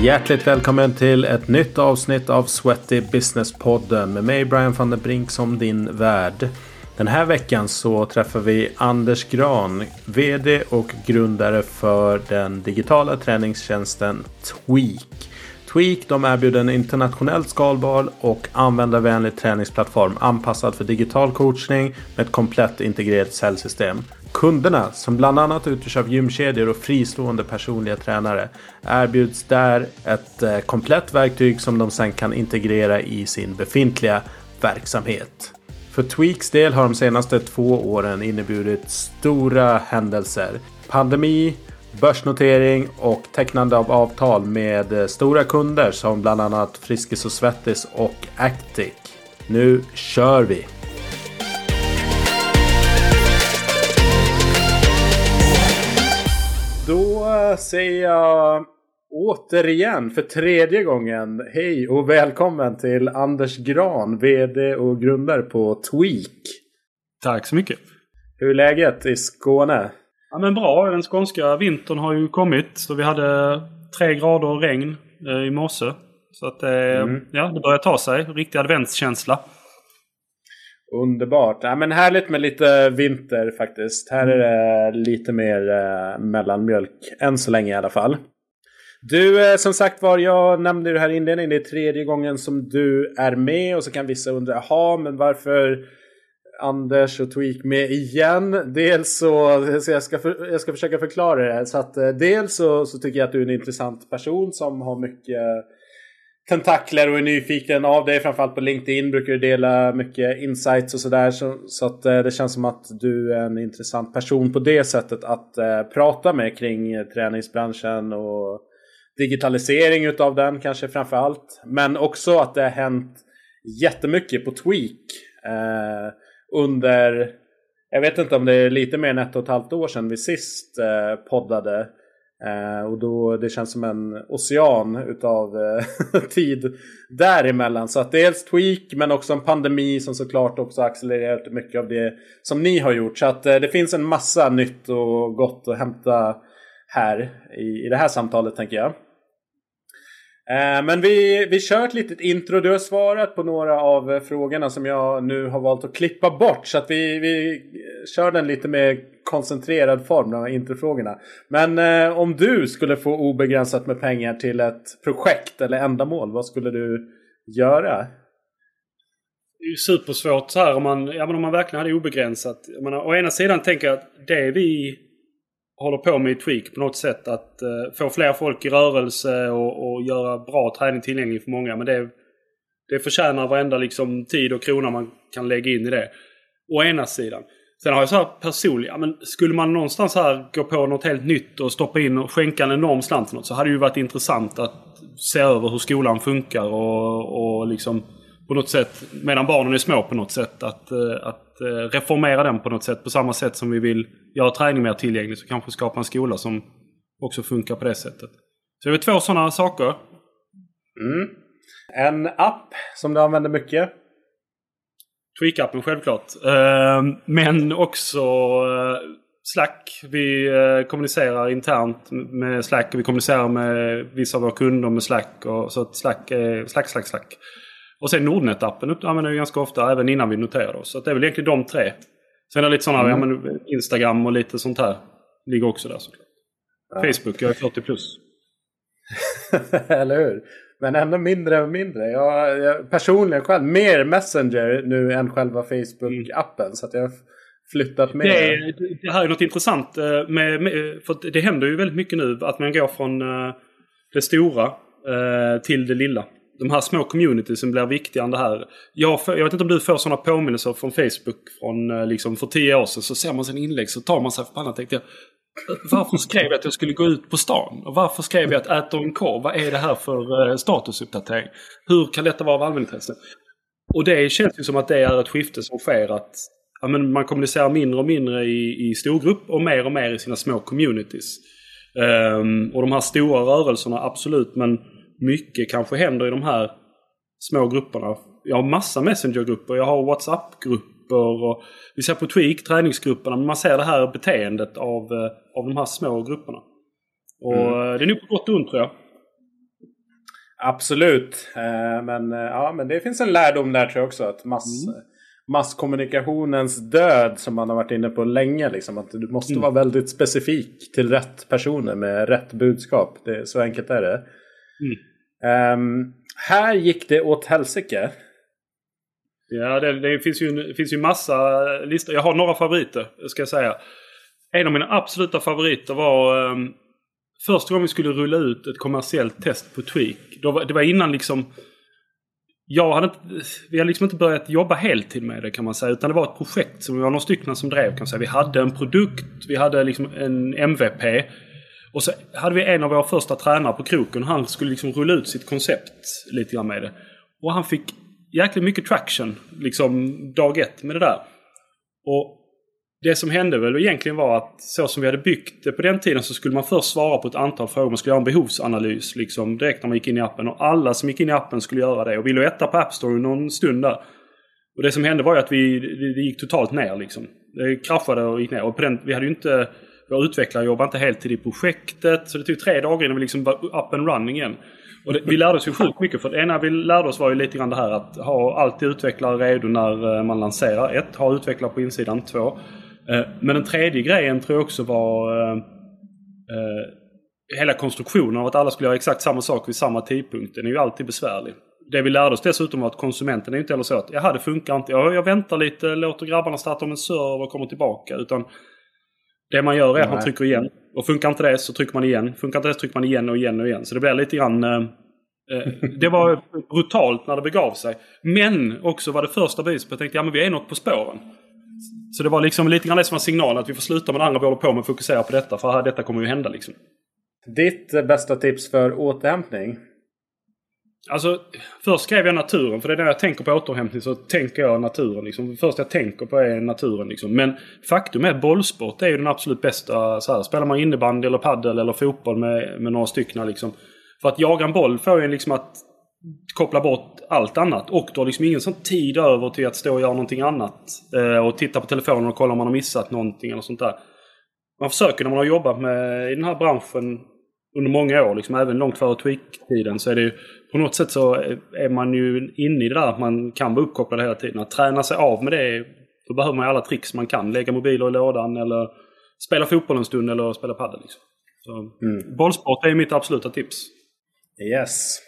Hjärtligt välkommen till ett nytt avsnitt av Sweaty Business-podden med mig Brian van der Brink som din värd. Den här veckan så träffar vi Anders Gran, VD och grundare för den digitala träningstjänsten Tweak. Tweak de erbjuder en internationellt skalbar och användarvänlig träningsplattform anpassad för digital coachning med ett komplett integrerat säljsystem. Kunderna, som bland annat utgörs av gymkedjor och fristående personliga tränare, erbjuds där ett eh, komplett verktyg som de sen kan integrera i sin befintliga verksamhet. För Tweaks del har de senaste två åren inneburit stora händelser. Pandemi, börsnotering och tecknande av avtal med eh, stora kunder som bland annat Friskis och Svettis och Actic. Nu kör vi! Då säger jag återigen för tredje gången hej och välkommen till Anders Gran, VD och grundare på Tweak. Tack så mycket. Hur är läget i Skåne? Ja men bra. Den skånska vintern har ju kommit. Så vi hade tre grader regn eh, i morse. Så att eh, mm. ja, det börjar ta sig. Riktig adventskänsla. Underbart. Ja, men härligt med lite vinter faktiskt. Här är det lite mer eh, mellanmjölk. Än så länge i alla fall. Du, eh, som sagt var, jag nämnde det här i inledningen. Det är tredje gången som du är med. Och så kan vissa undra, jaha, men varför Anders och Tweak med igen. Dels så, så jag, ska för, jag ska försöka förklara det. Så att eh, dels så, så tycker jag att du är en intressant person som har mycket tentakler och är nyfiken av dig. Framförallt på LinkedIn brukar du dela mycket insights och sådär. Så, så att eh, det känns som att du är en intressant person på det sättet att eh, prata med kring eh, träningsbranschen och digitalisering utav den kanske framförallt. Men också att det har hänt jättemycket på Tweak. Eh, under, jag vet inte om det är lite mer än ett och ett halvt år sedan vi sist eh, poddade. Eh, och då det känns som en ocean utav eh, tid däremellan. Så att dels tweak men också en pandemi som såklart också accelererat mycket av det som ni har gjort. Så att eh, det finns en massa nytt och gott att hämta här i, i det här samtalet tänker jag. Eh, men vi, vi kör ett litet intro. Du har svarat på några av frågorna som jag nu har valt att klippa bort. Så att vi, vi kör den lite mer koncentrerad form, de här introfrågorna. Men eh, om du skulle få obegränsat med pengar till ett projekt eller ändamål, vad skulle du göra? Det är ju supersvårt så här om man, ja, men om man verkligen hade obegränsat. Jag menar, å ena sidan tänker jag att det vi håller på med i Tweak på något sätt. Att eh, få fler folk i rörelse och, och, göra bra träning tillgänglig för många. Men det, det förtjänar varenda liksom, tid och krona man kan lägga in i det. Å ena sidan. Sen har jag så här personliga, men skulle man någonstans här gå på något helt nytt och stoppa in och skänka en enorm slant för något så hade det ju varit intressant att se över hur skolan funkar och, och liksom på något sätt, medan barnen är små på något sätt, att, eh, att reformera den på något sätt. På samma sätt som vi vill göra träning mer tillgänglig så kanske skapa en skola som också funkar på det sättet. Så det är två sådana saker. Mm. En app som du använder mycket? Tweak-appen självklart. Eh, men också Slack. Vi kommunicerar internt med Slack och vi kommunicerar med vissa av våra kunder med Slack. Och så Slack Slack, Slack, Slack. Och sen Nordnet-appen använder vi ganska ofta, även innan vi noterar oss. Så det är väl egentligen de tre. Sen är det lite sådana, mm. ja, men Instagram och lite sånt här. Ligger också där såklart. Ja. Facebook, jag är 40 plus. Eller hur? Men ändå mindre och mindre. Jag, jag, personligen själv, mer Messenger nu än själva Facebook-appen. Så att jag har flyttat med. Det, det här är något intressant. Eh, med, med, för det händer ju väldigt mycket nu att man går från eh, det stora eh, till det lilla de här små communitiesen blir viktigare än det här. Jag, jag vet inte om du får sådana påminnelser från Facebook från eh, liksom för tio år sedan. Så ser man sin inlägg så tar man sig för pannan och tänkte eh, varför skrev jag att jag skulle gå ut på stan? Och varför skrev jag att äta en korv? Vad är det här för eh, statusuppdatering? Hur kan detta vara av allmänintresse? Och det känns ju som att det är ett skifte som sker att ja, men man kommunicerar mindre och mindre i, i storgrupp och mer och mer i sina små communities. Um, och de här stora rörelserna, absolut, men mycket kanske händer i de här små grupperna. Jag har massa Messenger-grupper, jag har WhatsApp-grupper och vi ser på Tweak, träningsgrupperna, men man ser det här beteendet av, eh, av de här små grupperna. Och mm. det är nog på gott och ont tror jag. Absolut. Eh, men, eh, ja, men det finns en lärdom där tror jag också. Att mass, mm. Masskommunikationens död som man har varit inne på länge. Liksom, att du måste mm. vara väldigt specifik till rätt personer med rätt budskap. Det, så enkelt är det. Mm. Um, här gick det åt helsike. Ja, det, det, finns, ju, det finns ju massa listor. Jag har några favoriter, ska jag säga. En av mina absoluta favoriter var um, första gången vi skulle rulla ut ett kommersiellt test på Tweak. Då, det var innan liksom... Jag hade inte, vi hade liksom inte börjat jobba heltid med det kan man säga. Utan det var ett projekt som vi var några stycken som drev. Kan man säga. Vi hade en produkt, vi hade liksom en MVP. Och så hade vi en av våra första tränare på kroken. Han skulle liksom rulla ut sitt koncept lite grann med det. Och han fick jäkligt mycket traction liksom dag ett med det där. Och det som hände väl egentligen var att så som vi hade byggt det på den tiden så skulle man först svara på ett antal frågor. Man skulle göra en behovsanalys liksom direkt när man gick in i appen. Och alla som gick in i appen skulle göra det. Och vi låg etta på App Store någon stund där. Och det som hände var ju att vi, det gick totalt ner liksom. Det kraschade och gick ner. Och på den, vi hade ju inte... Våra utvecklare jobbade inte heltid i projektet. Så det tog tre dagar innan vi liksom var up and running igen. Och det, vi lärde oss ju sjukt mycket. För det ena vi lärde oss var ju lite grann det här att ha alltid utvecklare redo när eh, man lanserar. Ett, ha utvecklare på insidan. Två, eh, men den tredje grejen tror jag också var eh, hela konstruktionen av att alla skulle göra exakt samma sak vid samma tidpunkt. Den är ju alltid besvärlig. Det vi lärde oss dessutom var att konsumenten är inte heller så att jaha det funkar inte. jag, jag väntar lite, låter grabbarna starta om en server och kommer tillbaka. Utan det man gör är att man trycker igen. Och funkar inte det så trycker man igen. Funkar inte det så trycker man igen och igen och igen. Så det blir lite grann... Eh, det var brutalt när det begav sig. Men också var det första beviset på att jag tänkte ja men vi är något på spåren. Så det var liksom lite grann det som var signalen att vi får sluta med det andra vi håller på med och fokusera på detta. För detta kommer ju hända liksom. Ditt bästa tips för återhämtning? Alltså, först skrev jag naturen. För det är när jag tänker på återhämtning så tänker jag naturen. Liksom. Det första jag tänker på är naturen. Liksom. Men faktum är att bollsport är ju den absolut bästa. Så här, spelar man innebandy eller paddel eller fotboll med, med några stycken. Liksom. För att jaga en boll får en liksom att koppla bort allt annat. Och du har liksom ingen sån tid över till att stå och göra någonting annat. Eh, och titta på telefonen och kolla om man har missat någonting eller sånt där. Man försöker när man har jobbat med i den här branschen under många år, liksom, även långt före tweak-tiden, så är det ju på något sätt så är man ju inne i det där att man kan vara uppkopplad hela tiden. Att träna sig av med det, då behöver man ju alla tricks man kan. Lägga mobiler i lådan eller spela fotboll en stund eller spela padel. Liksom. Så, mm. Bollsport är mitt absoluta tips. Yes.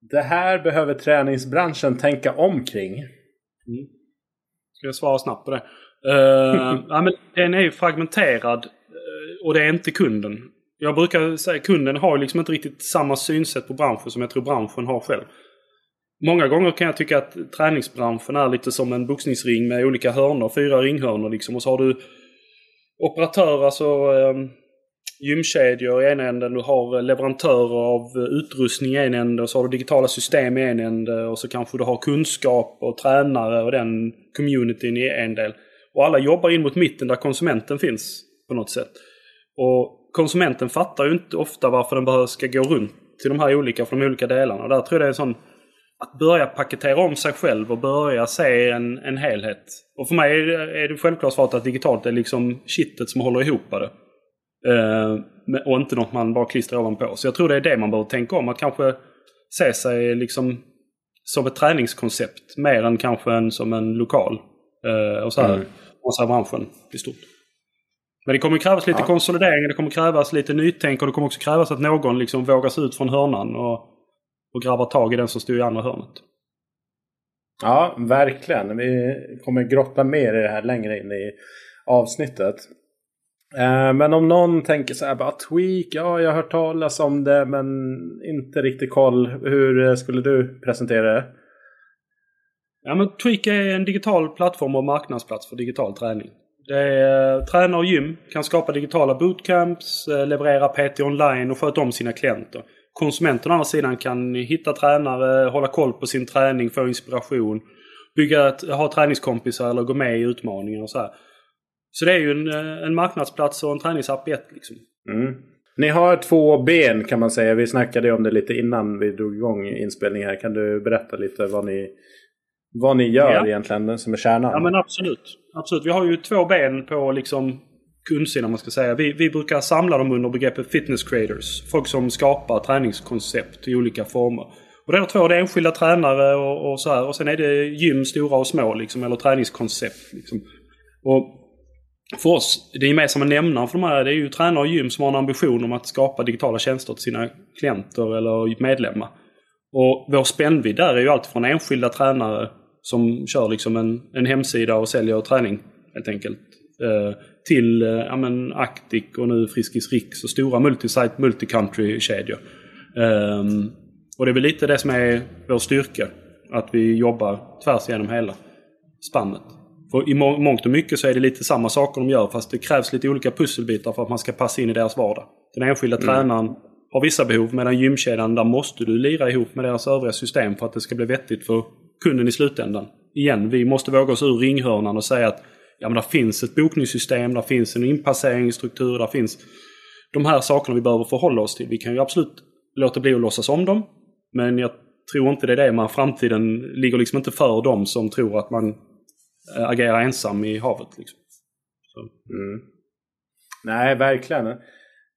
Det här behöver träningsbranschen tänka omkring. Mm. Ska jag svara snabbt på det? Uh, ja, men den är ju fragmenterad eh, och det är inte kunden. Jag brukar säga att kunden har liksom inte riktigt samma synsätt på branschen som jag tror branschen har själv. Många gånger kan jag tycka att träningsbranschen är lite som en boxningsring med olika hörnor, fyra ringhörnor liksom. Och så har du operatörer, alltså ehm, gymkedjor i ena änden, du har leverantörer av utrustning i en ände och så har du digitala system i en ände och så kanske du har kunskap och tränare och den communityn i en del. Och alla jobbar in mot mitten där konsumenten finns på något sätt. Och konsumenten fattar ju inte ofta varför den behöver ska gå runt till de här olika, för de olika delarna. Där tror jag det är en sån att börja paketera om sig själv och börja se en, en helhet. Och för mig är det självklart svaret att digitalt är liksom kittet som håller ihop det. Eh, och inte något man bara klistrar ovanpå. Så jag tror det är det man behöver tänka om. Att kanske se sig liksom som ett träningskoncept mer än kanske en, som en lokal. Eh, och så här, mm. och så här branschen i stort. Men det kommer krävas lite ja. konsolidering, det kommer krävas lite nytänk och det kommer också krävas att någon liksom vågar sig ut från hörnan och, och grabbar tag i den som står i andra hörnet. Ja, verkligen. Vi kommer grotta mer i det här längre in i avsnittet. Eh, men om någon tänker så här, bara tweak, ja jag har hört talas om det men inte riktigt koll. Hur skulle du presentera det? Ja men Tweak är en digital plattform och marknadsplats för digital träning. Det är, eh, tränare och gym kan skapa digitala bootcamps, eh, leverera PT online och sköta om sina klienter. Konsumenten å andra sidan kan hitta tränare, hålla koll på sin träning, få inspiration, bygga, ha träningskompisar eller gå med i utmaningar och så här. Så det är ju en, eh, en marknadsplats och en träningsapp i ett. Liksom. Mm. Ni har två ben kan man säga. Vi snackade om det lite innan vi drog igång inspelningen här. Kan du berätta lite vad ni, vad ni gör ja. egentligen som är kärnan? Ja men absolut. absolut. Vi har ju två ben på liksom kundsidan man ska säga. Vi, vi brukar samla dem under begreppet fitness creators. Folk som skapar träningskoncept i olika former. Och det är två, det är enskilda tränare och, och så här. Och sen är det gym, stora och små liksom, eller träningskoncept. Liksom. Och för oss, det gemensamma nämnaren för de här det är ju tränare och gym som har en ambition om att skapa digitala tjänster till sina klienter eller medlemmar. Och vår spännvidd där är ju allt från enskilda tränare som kör liksom en, en hemsida och säljer träning helt enkelt. Eh, till eh, ja, men Actic och nu Friskis Rix och stora multisite multicountry-kedjor. Eh, och det är väl lite det som är vår styrka. Att vi jobbar tvärs igenom hela spannet. För i må mångt och mycket så är det lite samma saker de gör fast det krävs lite olika pusselbitar för att man ska passa in i deras vardag. Den enskilda mm. tränaren har vissa behov medan gymkedjan där måste du lira ihop med deras övriga system för att det ska bli vettigt för kunden i slutändan. Igen, vi måste våga oss ur ringhörnan och säga att ja, men där finns ett bokningssystem, där finns en inpasseringsstruktur, där finns de här sakerna vi behöver förhålla oss till. Vi kan ju absolut låta bli att låtsas om dem. Men jag tror inte det är det man framtiden ligger liksom inte för dem som tror att man eh, agerar ensam i havet. Liksom. Mm. Nej, verkligen.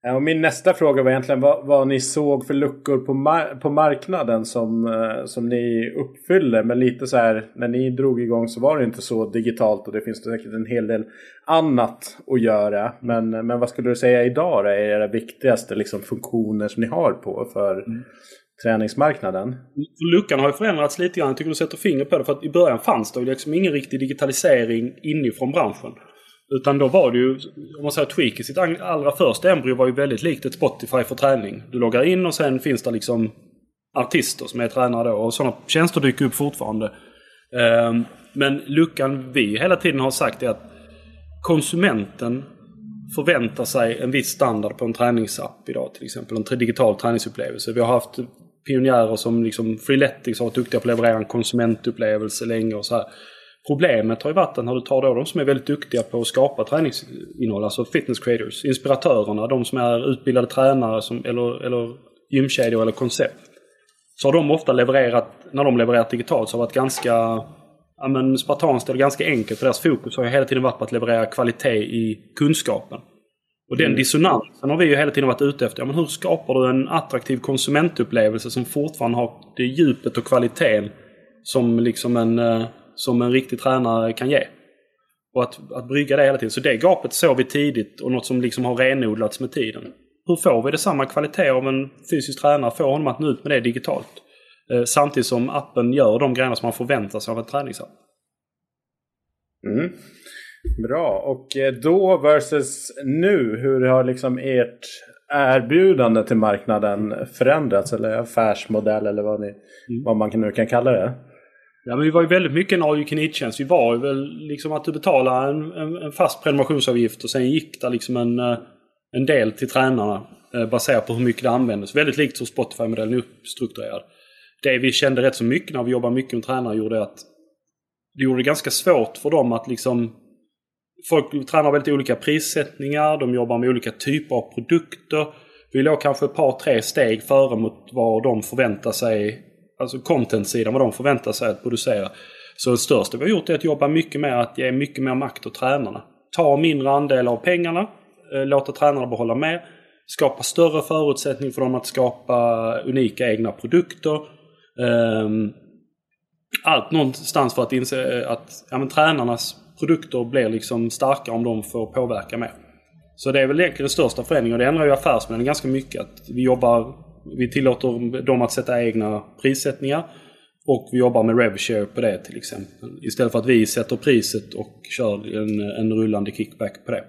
Eh, och min nästa fråga var egentligen vad, vad ni såg för luckor på, mar på marknaden som, eh, som ni uppfyller. Men lite så här när ni drog igång så var det inte så digitalt och det finns säkert en hel del annat att göra. Men, men vad skulle du säga idag då, är era viktigaste liksom, funktioner som ni har på för mm. träningsmarknaden? Luckan har ju förändrats lite grann. Jag tycker du sätter fingret på det. För att i början fanns det liksom ingen riktig digitalisering inifrån branschen. Utan då var det ju, om man säger Tweak i sitt allra första embryo var ju väldigt likt ett Spotify för träning. Du loggar in och sen finns det liksom artister som är tränare då och sådana tjänster dyker upp fortfarande. Ehm, men luckan vi hela tiden har sagt är att konsumenten förväntar sig en viss standard på en träningsapp idag till exempel. En digital träningsupplevelse. Vi har haft pionjärer som liksom Freeletics har varit duktiga på att leverera en konsumentupplevelse länge och så här. Problemet har ju varit när du tar då de som är väldigt duktiga på att skapa träningsinnehåll, alltså fitness creators, inspiratörerna, de som är utbildade tränare som, eller, eller gymkedjor eller koncept. Så har de ofta levererat, när de levererat digitalt, så har det varit ganska ja, men spartanskt eller ganska enkelt. För deras fokus har ju hela tiden varit på att leverera kvalitet i kunskapen. Och den mm. dissonansen har vi ju hela tiden varit ute efter. Ja, men hur skapar du en attraktiv konsumentupplevelse som fortfarande har det djupet och kvaliteten som liksom en eh, som en riktig tränare kan ge. Och att, att brygga det hela tiden. Så det gapet såg vi tidigt och något som liksom har renodlats med tiden. Hur får vi det samma kvalitet av en fysisk tränare? Får honom att nå ut med det digitalt? Eh, samtidigt som appen gör de grejerna som man förväntar sig av en träningsapp. Mm. Bra, och eh, då versus nu. Hur har liksom ert erbjudande till marknaden förändrats? Eller affärsmodell eller vad, ni, mm. vad man nu kan kalla det? Ja, men vi var ju väldigt mycket en all you can eat-tjänst. Vi var ju väl liksom att du betalade en, en, en, fast prenumerationsavgift och sen gick det liksom en, eh, en del till tränarna eh, baserat på hur mycket det användes. Väldigt likt hur Spotify-modellen är uppstrukturerad. Det vi kände rätt så mycket när vi jobbade mycket med tränare gjorde att det gjorde det ganska svårt för dem att liksom Folk tränar väldigt olika prissättningar, de jobbar med olika typer av produkter. Vi låg kanske ett par, tre steg före mot vad de förväntar sig alltså content-sidan, vad de förväntar sig att producera. Så det största vi har gjort är att jobba mycket med att ge mycket mer makt åt tränarna. Ta mindre andel av pengarna, eh, låta tränarna behålla mer. Skapa större förutsättningar för dem att skapa unika egna produkter. Ehm, allt någonstans för att inse eh, att ja, men, tränarnas produkter blir liksom starkare om de får påverka mer. Så det är väl egentligen den största förändringen och det ändrar ju affärsmännen ganska mycket. Att vi jobbar vi tillåter dem att sätta egna prissättningar. Och vi jobbar med RevShare på det till exempel. Istället för att vi sätter priset och kör en, en rullande kickback på det.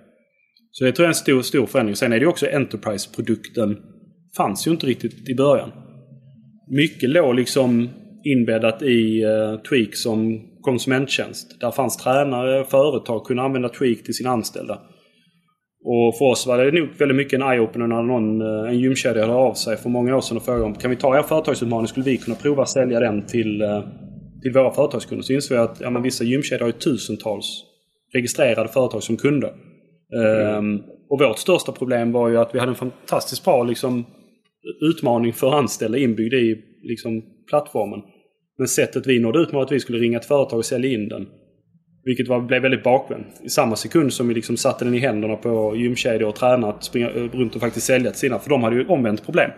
Så det tror jag är en stor, stor förändring. Sen är det ju också Enterprise-produkten fanns ju inte riktigt i början. Mycket låg liksom inbäddat i uh, Tweak som konsumenttjänst. Där fanns tränare, företag kunde använda Tweak till sina anställda. Och för oss var det nog väldigt mycket en eye-opener när någon, eh, en gymkedja hörde av sig för många år sedan och frågade om kan vi ta er företagsutmaning? Skulle vi kunna prova att sälja den till, eh, till våra företagskunder? Så insåg vi att ja, men vissa gymkedjor har ju tusentals registrerade företag som kunder. Mm. Um, och vårt största problem var ju att vi hade en fantastiskt bra liksom, utmaning för anställda inbyggd i liksom, plattformen. Men sättet vi nådde ut med att vi skulle ringa ett företag och sälja in den vilket var, blev väldigt bakvänt. I samma sekund som vi liksom satte den i händerna på gymkedjor och tränare att springa runt och faktiskt sälja till sina. För de hade ju omvänt problem.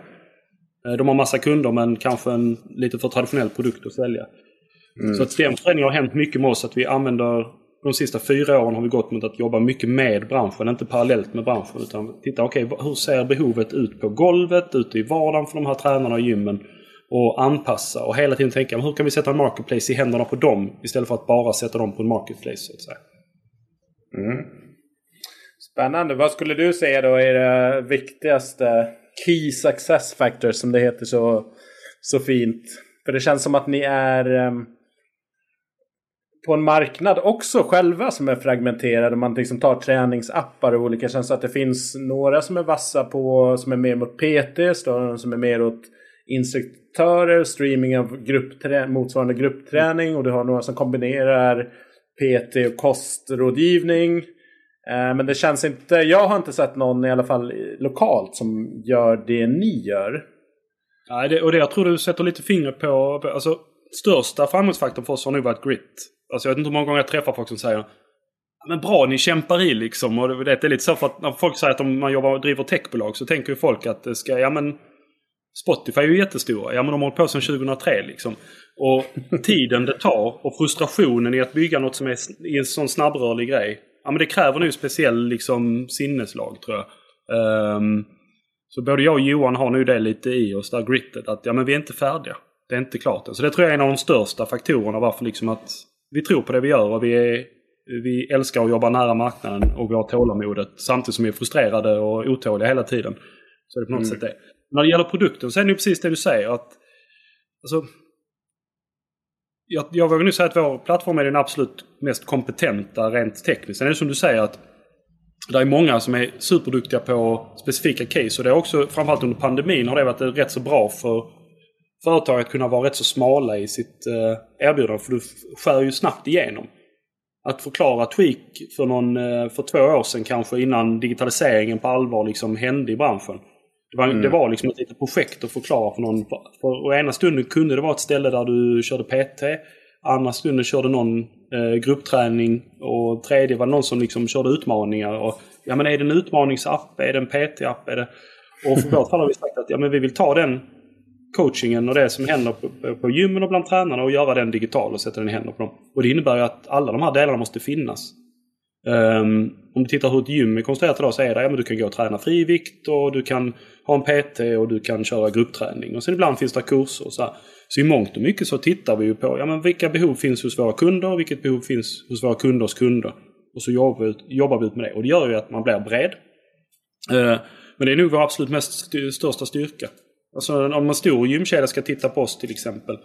De har massa kunder men kanske en lite för traditionell produkt att sälja. Mm. Så att den förändringen har hänt mycket med oss. Att vi använder de sista fyra åren har vi gått mot att jobba mycket med branschen, inte parallellt med branschen. Utan titta, okej, okay, hur ser behovet ut på golvet, ute i vardagen för de här tränarna i gymmen? Och anpassa och hela tiden tänka, hur kan vi sätta en marketplace i händerna på dem istället för att bara sätta dem på en marketplace, så att säga. Mm. Spännande. Vad skulle du säga då är det viktigaste Key Success factors som det heter så, så fint? För det känns som att ni är um på en marknad också själva som är fragmenterad. Man liksom tar träningsappar och olika känns att det finns några som är vassa på som är mer mot PT, som är mer åt instruktörer, streaming av gruppträ motsvarande gruppträning och du har några som kombinerar PT och kostrådgivning. Eh, men det känns inte, jag har inte sett någon i alla fall lokalt som gör det ni gör. Nej, det, och det jag tror du sätter lite fingret på, alltså största framgångsfaktorn för oss har nog varit grit. Alltså jag vet inte hur många gånger jag träffar folk som säger men bra, ni kämpar i liksom. Och det, är lite så för att när folk säger att man jobbar, driver techbolag så tänker ju folk att det ska, ja men Spotify är ju jättestora. Ja men de har hållit på sedan 2003 liksom. Och tiden det tar och frustrationen i att bygga något som är i en sån snabbrörlig grej. Ja men det kräver nu speciell liksom sinneslag tror jag. Um, så både jag och Johan har nu det lite i oss, där grittet. Att ja men vi är inte färdiga. Det är inte klart än. Så det tror jag är en av de största faktorerna varför liksom att vi tror på det vi gör och vi, är, vi älskar att jobba nära marknaden och vi har tålamodet samtidigt som vi är frustrerade och otåliga hela tiden. Så det är på något mm. sätt det. När det gäller produkten så är det precis det du säger. att alltså, jag, jag vågar nu säga att vår plattform är den absolut mest kompetenta rent tekniskt. Sen är det som du säger att det är många som är superduktiga på specifika case. Och det är också, framförallt under pandemin, har det varit rätt så bra för företag att kunna vara rätt så smala i sitt eh, erbjudande. För du skär ju snabbt igenom. Att förklara Tweak för, någon, eh, för två år sedan kanske innan digitaliseringen på allvar liksom hände i branschen. Det var, mm. det var liksom ett litet projekt att förklara för någon. För, och ena stunden kunde det vara ett ställe där du körde PT. Andra stunden körde någon eh, gruppträning. Och tredje var någon som liksom körde utmaningar. Och, ja men är det en utmaningsapp? Är det en PT-app? Är det... Och för vårt fall har vi sagt att ja, men vi vill ta den coachingen och det som händer på, på gymmen och bland tränarna och göra den digital och sätta den i händerna på dem. Och det innebär ju att alla de här delarna måste finnas. Um, om du tittar hur ett gym är konstruerat idag så är det ja, men du kan gå och träna frivikt och du kan ha en PT och du kan köra gruppträning. Och sen ibland finns det kurser och så här. Så i mångt och mycket så tittar vi ju på ja, men vilka behov finns hos våra kunder och vilket behov finns hos våra kunders kunder. Och så jobbar vi ut, jobbar vi ut med det. Och det gör ju att man blir bred. Uh, men det är nog vår absolut mest st största styrka. Alltså om en stor gymkedja ska titta på oss till exempel.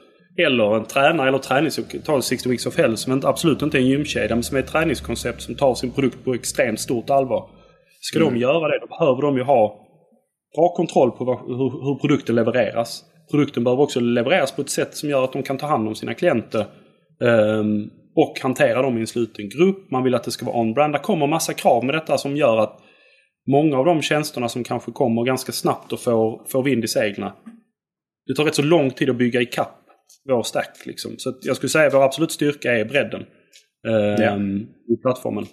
Eller en tränare eller tränings... Ta 60 Weeks of Hell som inte, absolut inte är en gymkedja men som är ett träningskoncept som tar sin produkt på extremt stort allvar. Ska mm. de göra det då behöver de ju ha bra kontroll på vad, hur, hur, produkten levereras. Produkten behöver också levereras på ett sätt som gör att de kan ta hand om sina klienter. Um, och hantera dem i en sluten grupp. Man vill att det ska vara on-brand. Det kommer massa krav med detta som gör att många av de tjänsterna som kanske kommer ganska snabbt och får, får vind i seglen. Det tar rätt så lång tid att bygga ikapp vår stack. Liksom. Så jag skulle säga att vår absolut styrka är bredden eh, ja. i plattformen.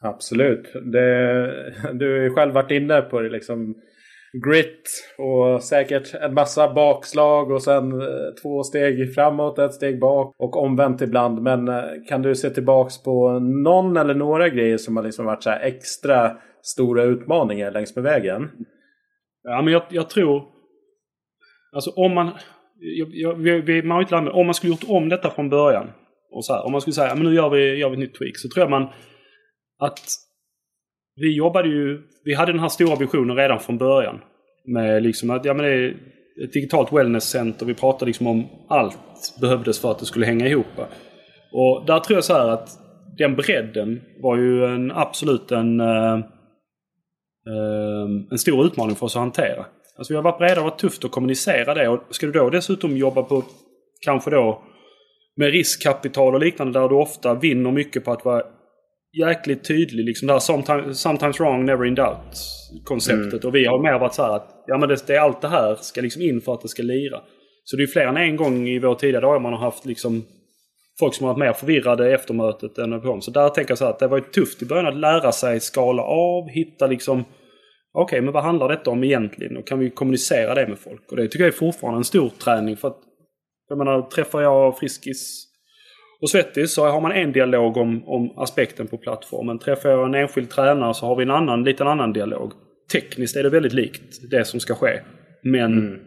Absolut. Det, du har ju själv varit inne på det. Liksom grit och säkert en massa bakslag och sen eh, två steg framåt, ett steg bak och omvänt ibland. Men eh, kan du se tillbaks på någon eller några grejer som har liksom varit så extra stora utmaningar längs med vägen? Ja, men jag, jag tror... Alltså om man... Jag, jag, vi, man har inte lärt om man skulle gjort om detta från början. Och så här, om man skulle säga att nu gör vi, gör vi ett nytt tweak. Så tror jag man att vi jobbade ju, vi hade den här stora visionen redan från början. Med liksom att, ja men det är ett digitalt wellnesscenter. Vi pratade liksom om allt behövdes för att det skulle hänga ihop. Och där tror jag så här att den bredden var ju en absolut en, eh, eh, en stor utmaning för oss att hantera. Alltså vi har varit beredda och varit tufft att kommunicera det. Och ska du då dessutom jobba på kanske då med riskkapital och liknande där du ofta vinner mycket på att vara jäkligt tydlig. Liksom det här sometimes, sometimes wrong, never in doubt konceptet. Mm. Och vi har mer varit så här att ja, men det, det, allt det här ska liksom in för att det ska lira. Så det är fler än en gång i vår tidiga dagar man har haft liksom folk som har varit mer förvirrade efter mötet än på Så där tänker jag så här att det var tufft i början att lära sig skala av, hitta liksom Okej, men vad handlar detta om egentligen? Och kan vi kommunicera det med folk? Och det tycker jag är fortfarande en stor träning. För att, jag menar, träffar jag Friskis och Svettis så har man en dialog om, om aspekten på plattformen. Träffar jag en enskild tränare så har vi en annan, liten annan dialog. Tekniskt är det väldigt likt det som ska ske. Men mm.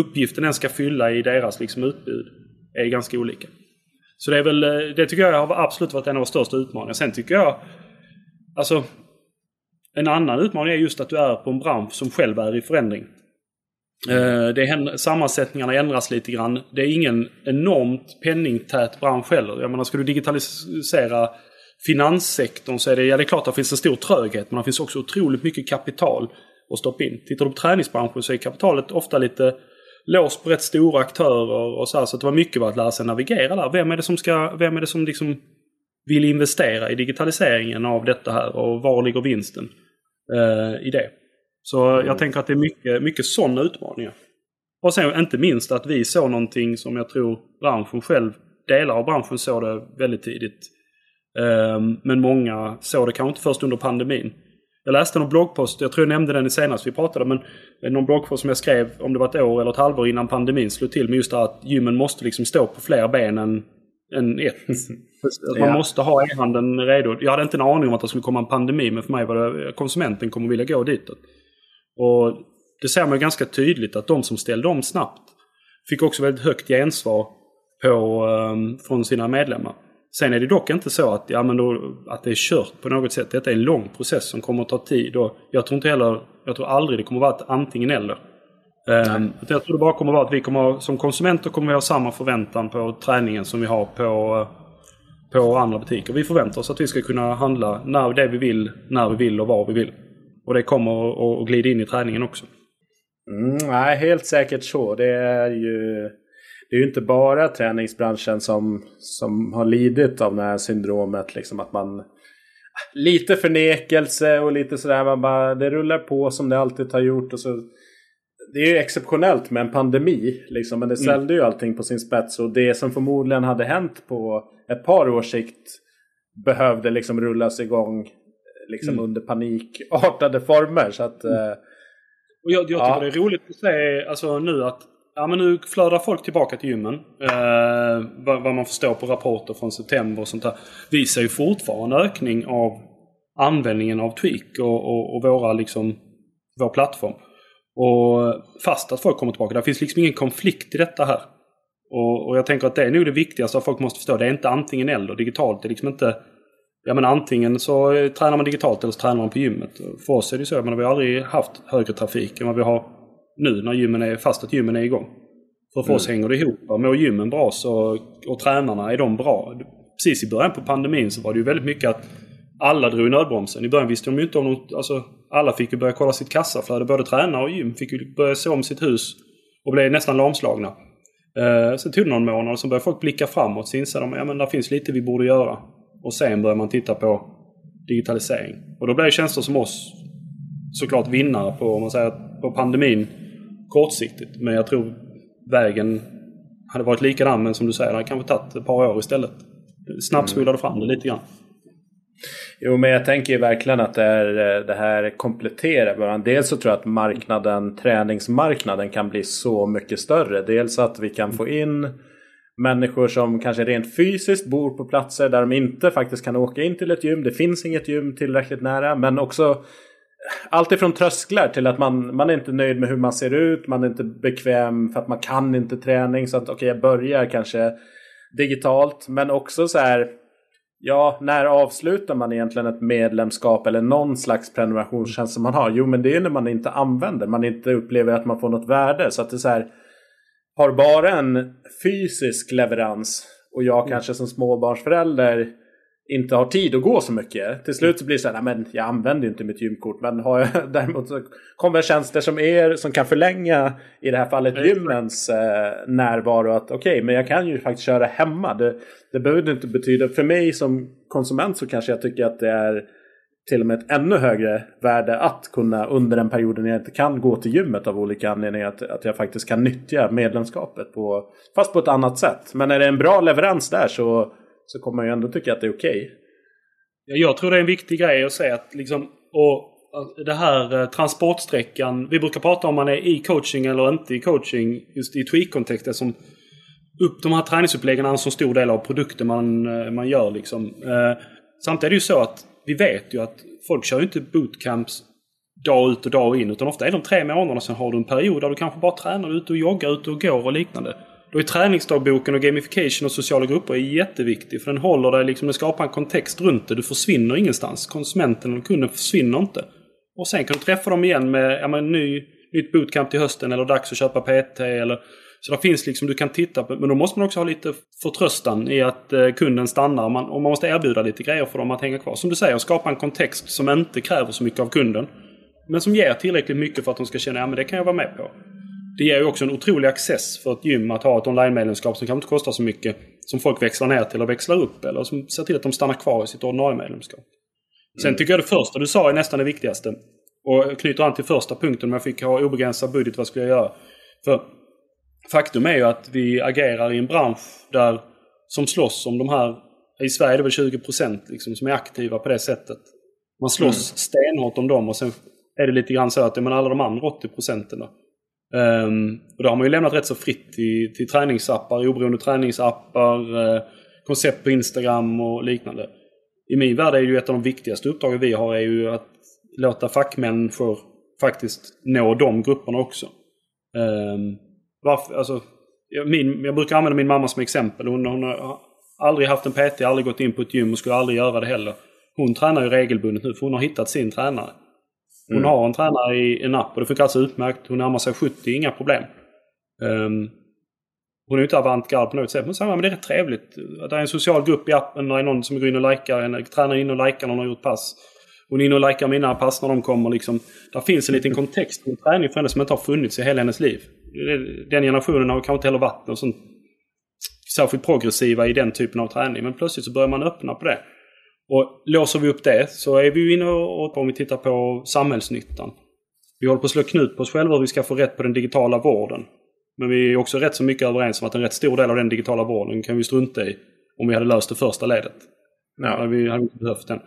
uppgiften den ska fylla i deras liksom, utbud är ganska olika. Så det är väl, det tycker jag har absolut varit en av de största utmaningarna. Sen tycker jag, alltså en annan utmaning är just att du är på en bransch som själv är i förändring. Eh, det är, sammansättningarna ändras lite grann. Det är ingen enormt penningtät bransch heller. Jag menar, ska du digitalisera finanssektorn så är det, ja, det är klart att det finns en stor tröghet men det finns också otroligt mycket kapital att stoppa in. Tittar du på träningsbranschen så är kapitalet ofta lite låst på rätt stora aktörer och så här, Så det var mycket att lära sig navigera där. Vem är det som ska, vem är det som liksom vill investera i digitaliseringen av detta här och var ligger vinsten eh, i det? Så mm. jag tänker att det är mycket, mycket sådana utmaningar. Och sen inte minst att vi såg någonting som jag tror branschen själv, delar av branschen såg det väldigt tidigt. Um, men många såg det kanske inte först under pandemin. Jag läste någon bloggpost, jag tror jag nämnde den senast vi pratade, men någon bloggpost som jag skrev om det var ett år eller ett halvår innan pandemin slog till med just det att gymmen måste liksom stå på fler ben än, än ett. man ja. måste ha e-handeln redo. Jag hade inte en aning om att det skulle komma en pandemi, men för mig var det konsumenten kommer vilja gå ditåt. Och det ser man ganska tydligt att de som ställde om snabbt fick också väldigt högt gensvar på, um, från sina medlemmar. Sen är det dock inte så att, ja, men då, att det är kört på något sätt. Detta är en lång process som kommer att ta tid. Och jag tror inte heller, jag tror aldrig det kommer att vara ett antingen eller. Um, jag tror det bara kommer att vara att vi kommer, som konsumenter kommer vi ha samma förväntan på träningen som vi har på, på andra butiker. Vi förväntar oss att vi ska kunna handla när det vi vill, när vi vill och var vi vill. Och det kommer att glida in i träningen också. Mm, nej, helt säkert så. Det är ju det är ju inte bara träningsbranschen som, som har lidit av det här syndromet. Liksom att man Lite förnekelse och lite sådär. Man bara, det rullar på som det alltid har gjort. Och så, det är ju exceptionellt med en pandemi. Liksom, men det ställde mm. ju allting på sin spets. Och det som förmodligen hade hänt på ett par års sikt behövde liksom rullas igång liksom mm. under panikartade former. Så att, mm. eh, och jag, jag tycker ja. det är roligt att se alltså, nu att ja, men nu flödar folk tillbaka till gymmen. Eh, vad, vad, man förstår på rapporter från september och sånt där. Vi ser ju fortfarande ökning av användningen av Tweak och, och, och våra, liksom, vår plattform. Och fast att folk kommer tillbaka. Det finns liksom ingen konflikt i detta här. Och, och jag tänker att det är nog det viktigaste att folk måste förstå. Det är inte antingen eller. Digitalt det är liksom inte Ja men antingen så tränar man digitalt eller så tränar man på gymmet. För oss är det så, men vi har aldrig haft högre trafik än vad vi har nu när gymmen är, fast att gymmen är igång. För, för mm. oss hänger det ihop. Mår gymmen bra så, och tränarna, är de bra? Precis i början på pandemin så var det ju väldigt mycket att alla drog i nödbromsen. I början visste de ju inte om något, alltså alla fick ju börja kolla sitt kassaflöde. Både tränare och gym fick ju börja se om sitt hus och blev nästan lamslagna. Eh, sen tog det någon månad och så började folk blicka framåt. Så insåg de att ja, det finns lite vi borde göra. Och sen börjar man titta på digitalisering. Och då blir tjänster som oss såklart vinnare på, om man säger, på pandemin kortsiktigt. Men jag tror vägen hade varit likadan men som du säger, det hade kanske tagit ett par år istället. Snabbspolade fram det lite grann. Jo, men jag tänker ju verkligen att det, är, eh, det här kompletterar varandra. Dels så tror jag att marknaden, träningsmarknaden kan bli så mycket större. Dels att vi kan få in människor som kanske rent fysiskt bor på platser där de inte faktiskt kan åka in till ett gym. Det finns inget gym tillräckligt nära. Men också eh, allt ifrån trösklar till att man, man är inte nöjd med hur man ser ut. Man är inte bekväm för att man kan inte träning. Så att okej, okay, jag börjar kanske digitalt. Men också så här. Ja, när avslutar man egentligen ett medlemskap eller någon slags prenumerationstjänst som man har? Jo, men det är när man inte använder. Man inte upplever att man får något värde. Så att det är så här har bara en fysisk leverans och jag mm. kanske som småbarnsförälder inte har tid att gå så mycket. Till slut så blir det så här, men jag använder ju inte mitt gymkort. Men har jag däremot så kommer tjänster som er som kan förlänga i det här fallet gymmens eh, närvaro. Att okej, okay, men jag kan ju faktiskt köra hemma. Det, det behöver inte betyda, för mig som konsument så kanske jag tycker att det är till och med ett ännu högre värde att kunna under den perioden jag inte kan gå till gymmet av olika anledningar. Att, att jag faktiskt kan nyttja medlemskapet på, fast på ett annat sätt. Men är det en bra leverans där så, så kommer man ju ändå tycka att det är okej. Okay. Jag tror det är en viktig grej att säga att liksom, och alltså, det här eh, transportsträckan. Vi brukar prata om man är i coaching eller inte i coaching just i tweak-kontexten som upp de här träningsuppläggen är en så stor del av produkten man, eh, man gör. Liksom. Eh, Samtidigt är det ju så att vi vet ju att folk kör ju inte bootcamps dag ut och dag in. Utan ofta är de tre månaderna. sen har du en period där du kanske bara tränar ute och joggar, ute och går och liknande. Då är träningsdagboken och gamification och sociala grupper är jätteviktig. För den håller dig liksom, den skapar en kontext runt det. Du försvinner ingenstans. Konsumenten och kunden försvinner inte. Och sen kan du träffa dem igen med ja, men, ny, nytt bootcamp till hösten eller dags att köpa PT eller så det finns liksom, du kan titta på, men då måste man också ha lite förtröstan i att eh, kunden stannar. Man, och man måste erbjuda lite grejer för dem att hänga kvar. Som du säger, skapa en kontext som inte kräver så mycket av kunden. Men som ger tillräckligt mycket för att de ska känna att ja, det kan jag vara med på. Det ger ju också en otrolig access för ett gym att ha ett online-medlemskap som kanske inte kostar så mycket. Som folk växlar ner till och växlar upp. Eller som ser till att de stannar kvar i sitt ordinarie medlemskap. Sen mm. tycker jag det första du sa är nästan det viktigaste. Och knyter an till första punkten om jag fick ha obegränsad budget, vad skulle jag göra? För faktum är ju att vi agerar i en bransch där som slåss om de här, i Sverige är det väl 20 procent liksom, som är aktiva på det sättet. Man slåss mm. stenhårt om dem och sen är det lite grann så att men alla de andra 80 procenten Um, och då har man ju lämnat rätt så fritt till, till träningsappar, oberoende träningsappar, uh, koncept på Instagram och liknande. I min värld är ju ett av de viktigaste uppdragen vi har är ju att låta fackmänniskor faktiskt nå de grupperna också. Ehm, um, varför, alltså, jag, min, jag brukar använda min mamma som exempel. Hon, hon har aldrig haft en PT, aldrig gått in på ett gym och skulle aldrig göra det heller. Hon tränar ju regelbundet nu för hon har hittat sin tränare. Hon mm. har en tränare i en app och det funkar alltså utmärkt. Hon närmar sig 70, inga problem. Um, hon är ju inte avantgarde på något sätt. Men, så, men det är rätt trevligt. Det är en social grupp i appen. Det är någon som går in och likar. En tränare in och likar när hon har gjort pass. Hon är inne och likar mina pass när de kommer. Liksom. Där finns en liten kontext en träning för henne som inte har funnits i hela hennes liv. Den generationen har kanske inte heller varit någon sån särskilt progressiva i den typen av träning. Men plötsligt så börjar man öppna på det. Och låser vi upp det så är vi ju inne och, om vi tittar på samhällsnyttan. Vi håller på att slå knut på oss själva hur vi ska få rätt på den digitala vården. Men vi är också rätt så mycket överens om att en rätt stor del av den digitala vården kan vi strunta i om vi hade löst det första ledet. Ja. Vi hade inte behövt den.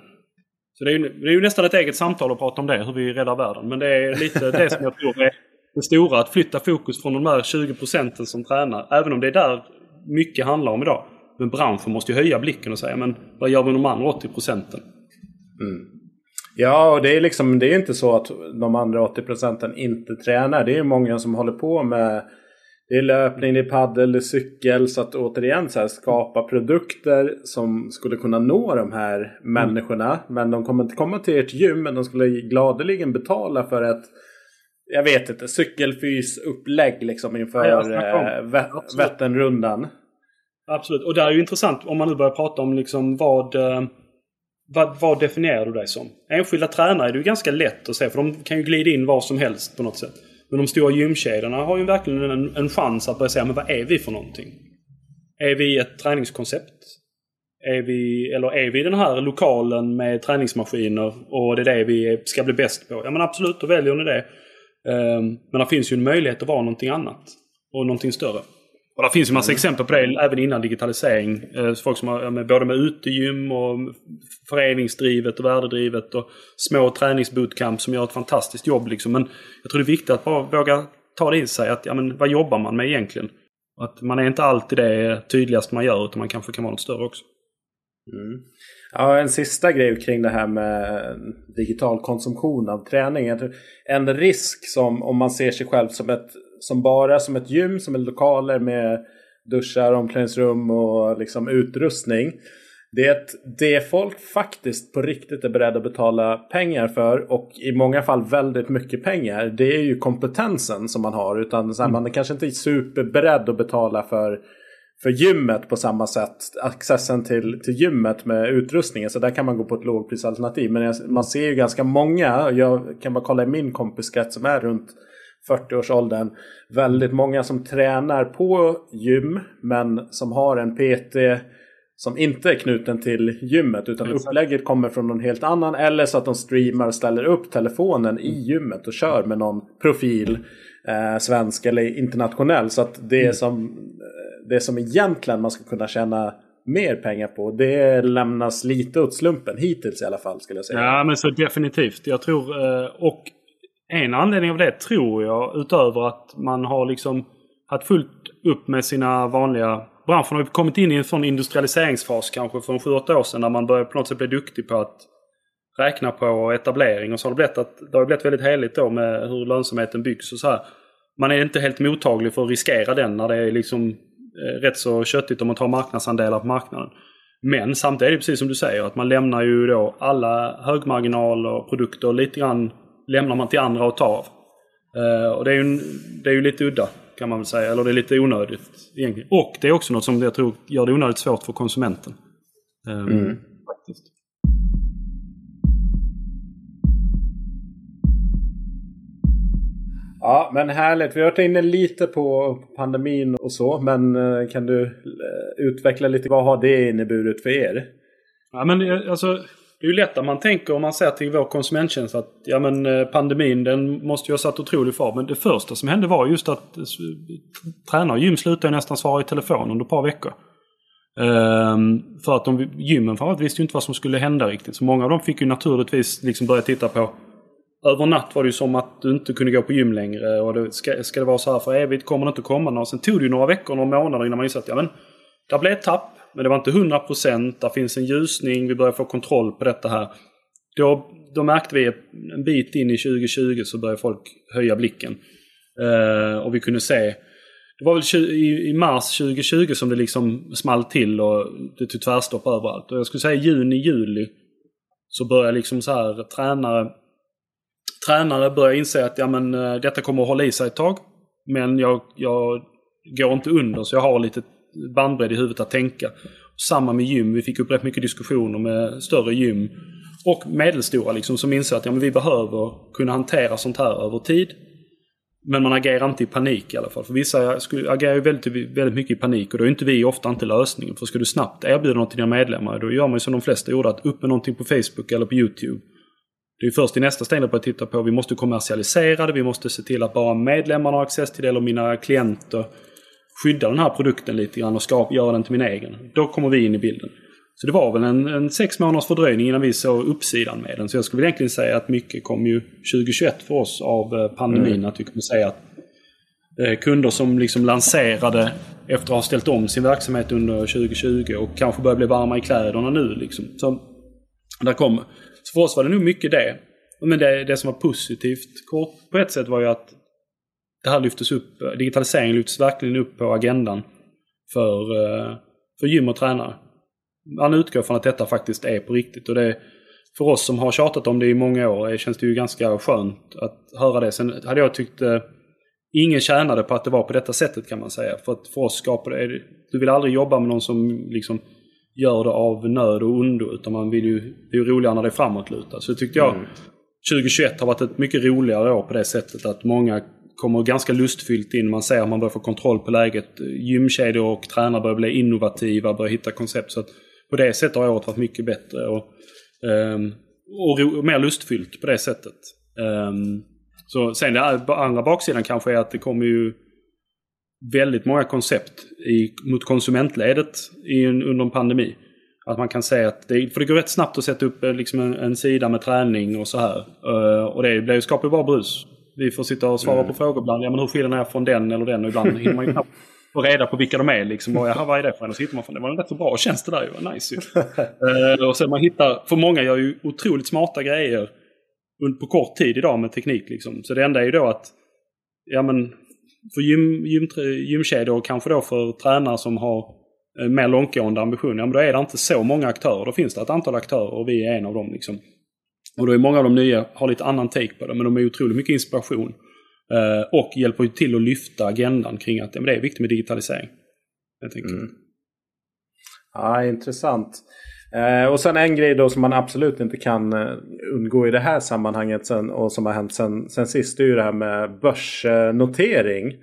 Så det är, ju, det är ju nästan ett eget samtal att prata om det, hur vi räddar världen. Men det är lite det som jag tror är det stora. Att flytta fokus från de där 20 procenten som tränar. Även om det är där mycket handlar om idag. Men branschen måste ju höja blicken och säga men vad gör vi med de andra 80 procenten? Mm. Ja, och det är liksom det är inte så att de andra 80 procenten inte tränar. Det är många som håller på med det är löpning, det är paddel, det är cykel. Så att återigen så här, skapa produkter som skulle kunna nå de här mm. människorna. Men de kommer inte komma till ert gym. Men de skulle gladeligen betala för ett jag vet inte, cykelfysupplägg liksom inför ja, äh, Vätternrundan. Absolut, och det är ju intressant om man nu börjar prata om liksom vad, eh, vad, vad definierar du dig som? Enskilda tränare är det ju ganska lätt att se för de kan ju glida in var som helst på något sätt. Men de stora gymkedjorna har ju verkligen en, en chans att börja säga men vad är vi för någonting? Är vi ett träningskoncept? Är vi, eller är vi den här lokalen med träningsmaskiner och det är det vi ska bli bäst på? Ja men absolut, då väljer ni det. Ehm, men det finns ju en möjlighet att vara någonting annat. Och någonting större. Och det finns ju massa mm. exempel på det även innan digitalisering. Eh, folk som har med, både med utegym och föreningsdrivet och värdedrivet och små träningsbootcamp som gör ett fantastiskt jobb. Liksom. Men jag tror det är viktigt att bara våga ta det i sig. Att, ja, men, vad jobbar man med egentligen? Att man är inte alltid det tydligaste man gör utan man kanske kan vara något större också. Mm. Ja, en sista grej kring det här med digital konsumtion av träning. En risk som om man ser sig själv som ett som bara som ett gym, som är lokaler med duschar, omklädningsrum och liksom utrustning. Det är det folk faktiskt på riktigt är beredda att betala pengar för och i många fall väldigt mycket pengar. Det är ju kompetensen som man har. Utan så här, mm. man är kanske inte superberedd att betala för, för gymmet på samma sätt. Accessen till, till gymmet med utrustningen. Så där kan man gå på ett lågprisalternativ. Men man ser ju ganska många. Jag kan bara kolla i min kompiskrets som är runt 40-årsåldern. Väldigt många som tränar på gym men som har en PT som inte är knuten till gymmet utan Exakt. upplägget kommer från någon helt annan. Eller så att de streamar och ställer upp telefonen i gymmet och kör med någon profil. Eh, svensk eller internationell. Så att det, mm. som, eh, det som egentligen man ska kunna tjäna mer pengar på. Det lämnas lite åt slumpen hittills i alla fall skulle jag säga. Ja men så definitivt. Jag tror eh, och en anledning av det tror jag utöver att man har liksom haft fullt upp med sina vanliga branschen har kommit in i en sån industrialiseringsfas kanske för 7-8 år sedan när man började på något sätt bli duktig på att räkna på etablering och så har det blivit, att, det har blivit väldigt heligt då med hur lönsamheten byggs och så här. Man är inte helt mottaglig för att riskera den när det är liksom eh, rätt så köttigt om man tar marknadsandelar på marknaden. Men samtidigt är det precis som du säger att man lämnar ju då alla högmarginaler produkter lite grann lämnar man till andra att ta av. Uh, och det är, ju, det är ju lite udda kan man väl säga. Eller det är lite onödigt egentligen. Och det är också något som jag tror gör det onödigt svårt för konsumenten. Um, mm. faktiskt. Ja, men härligt. Vi har varit inne lite på pandemin och så. Men eh, kan du eh, utveckla lite? Vad har det inneburit för er? Ja, men alltså, det är ju lätt att man tänker om man ser till vår konsumenttjänst att ja, men, eh, pandemin den måste ju ha satt otrolig fart. Men det första som hände var just att tränare och gym slutade nästan svara i telefon under ett par veckor. Um, för att de, gymmen framförallt visste ju inte vad som skulle hända riktigt. Så många av dem fick ju naturligtvis liksom börja titta på över natt var det ju som att du inte kunde gå på gym längre. Och det, ska, ska det vara så här för evigt? Kommer det inte komma någon? Sen tog det ju några veckor, några månader innan man insåg att ja, men, det blev ett tapp. Men det var inte 100 procent. Det finns en ljusning. Vi börjar få kontroll på detta här. Då, då märkte vi en bit in i 2020 så började folk höja blicken. Eh, och vi kunde se det var väl i, i mars 2020 som det liksom small till och det tog tvärstopp överallt. Och jag skulle säga juni, juli så började liksom så här tränare tränare börjar inse att ja, men, eh, detta kommer att hålla i sig ett tag. Men jag, jag går inte under så jag har lite bandbredd i huvudet att tänka. Samma med gym. Vi fick upp rätt mycket diskussioner med större gym och medelstora liksom, som inser att ja, men vi behöver kunna hantera sånt här över tid. Men man agerar inte i panik i alla fall. För vissa agerar ju väldigt, väldigt mycket i panik och då är inte vi ofta inte lösningen. För ska du snabbt erbjuda något till dina medlemmar då gör man ju som de flesta gjorde. Att upp med någonting på Facebook eller på YouTube. Det är först i nästa steg att titta på. Vi måste kommersialisera det. Vi måste se till att bara medlemmarna har access till det eller mina klienter skydda den här produkten lite grann och skapa, göra den till min egen. Då kommer vi in i bilden. Så det var väl en, en sex månaders fördröjning innan vi såg uppsidan med den. Så jag skulle egentligen säga att mycket kom ju 2021 för oss av eh, pandemin. Mm. Att vi kunde säga att eh, kunder som liksom lanserade efter att ha ställt om sin verksamhet under 2020 och kanske börjar bli varma i kläderna nu. Liksom. Så där kom. Så för oss var det nog mycket det. Men det, det som var positivt kort på ett sätt var ju att det här lyftes upp, digitalisering lyftes verkligen upp på agendan för, eh, för gym och tränare. Man utgår från att detta faktiskt är på riktigt och det för oss som har tjatat om det i många år känns det ju ganska skönt att höra det. Sen hade jag tyckt eh, ingen tjänade på att det var på detta sättet kan man säga. För att för oss skapar det, du vill aldrig jobba med någon som liksom gör det av nöd och ondo utan man vill ju, det är ju roligare när det är framåtlutat. Så tyckte jag mm. 2021 har varit ett mycket roligare år på det sättet att många kommer ganska lustfyllt in. Man ser att man börjar få kontroll på läget. Gymkedjor och tränare börjar bli innovativa, börjar hitta koncept. Så att på det sättet har året varit mycket bättre. Och, um, och, och mer lustfyllt på det sättet. Um, så sen den andra baksidan kanske är att det kommer ju väldigt många koncept i, mot konsumentledet i en, under en pandemi. Att man kan säga att det, för det går rätt snabbt att sätta upp eh, liksom en, en sida med träning och så här. Uh, och det, det skapar ju bara brus. Vi får sitta och svara mm. på frågor ibland. Ja, men hur skiljer den här från den eller den? Och ibland hinner man ju knappt få reda på vilka de är. Liksom. Och, vad är det för en? Och så hittar man från det var en rätt så bra tjänst det där ju. Nice ju. uh, och sen man hittar, för många gör ju otroligt smarta grejer på kort tid idag med teknik. Liksom. Så det enda är ju då att ja, men, för gym, gym, gymkedjor och kanske då för tränare som har eh, mer långtgående ambitioner. Ja, men då är det inte så många aktörer. Då finns det ett antal aktörer och vi är en av dem. Liksom. Och då är många av de nya har lite annan take på det, men de är otroligt mycket inspiration. Eh, och hjälper till att lyfta agendan kring att ja, det är viktigt med digitalisering. Mm. Ja, intressant. Eh, och sen en grej då som man absolut inte kan eh, undgå i det här sammanhanget sen, och som har hänt sen, sen sist det är ju det här med börsnotering.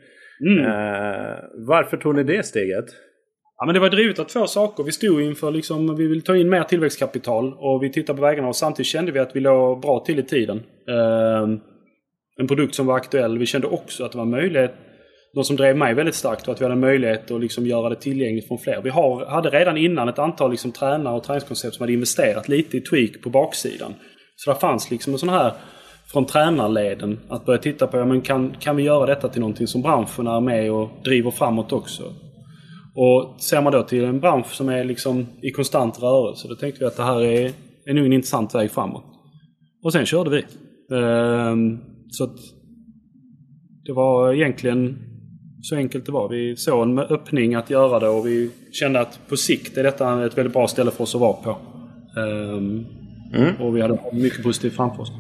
Mm. Eh, varför tog ni det steget? Ja, men det var drivet av två saker. Vi stod inför liksom, vi vill ta in mer tillväxtkapital och vi tittade på vägarna och samtidigt kände vi att vi låg bra till i tiden. Eh, en produkt som var aktuell. Vi kände också att det var möjlighet något som drev mig väldigt starkt var att vi hade möjlighet att liksom göra det tillgängligt från fler. Vi har, hade redan innan ett antal liksom tränare och träningskoncept som hade investerat lite i tweak på baksidan. Så det fanns liksom en sån här från tränarleden att börja titta på, ja, men kan, kan vi göra detta till någonting som branschen är med och driver framåt också? Och ser man då till en bransch som är liksom i konstant rörelse, då tänkte vi att det här är, är nog en intressant väg framåt. Och sen körde vi. Ehm, så att det var egentligen så enkelt det var. Vi såg en öppning att göra det och vi kände att på sikt är detta ett väldigt bra ställe för oss att vara på. Um, mm. Och vi hade mycket positivt framför oss.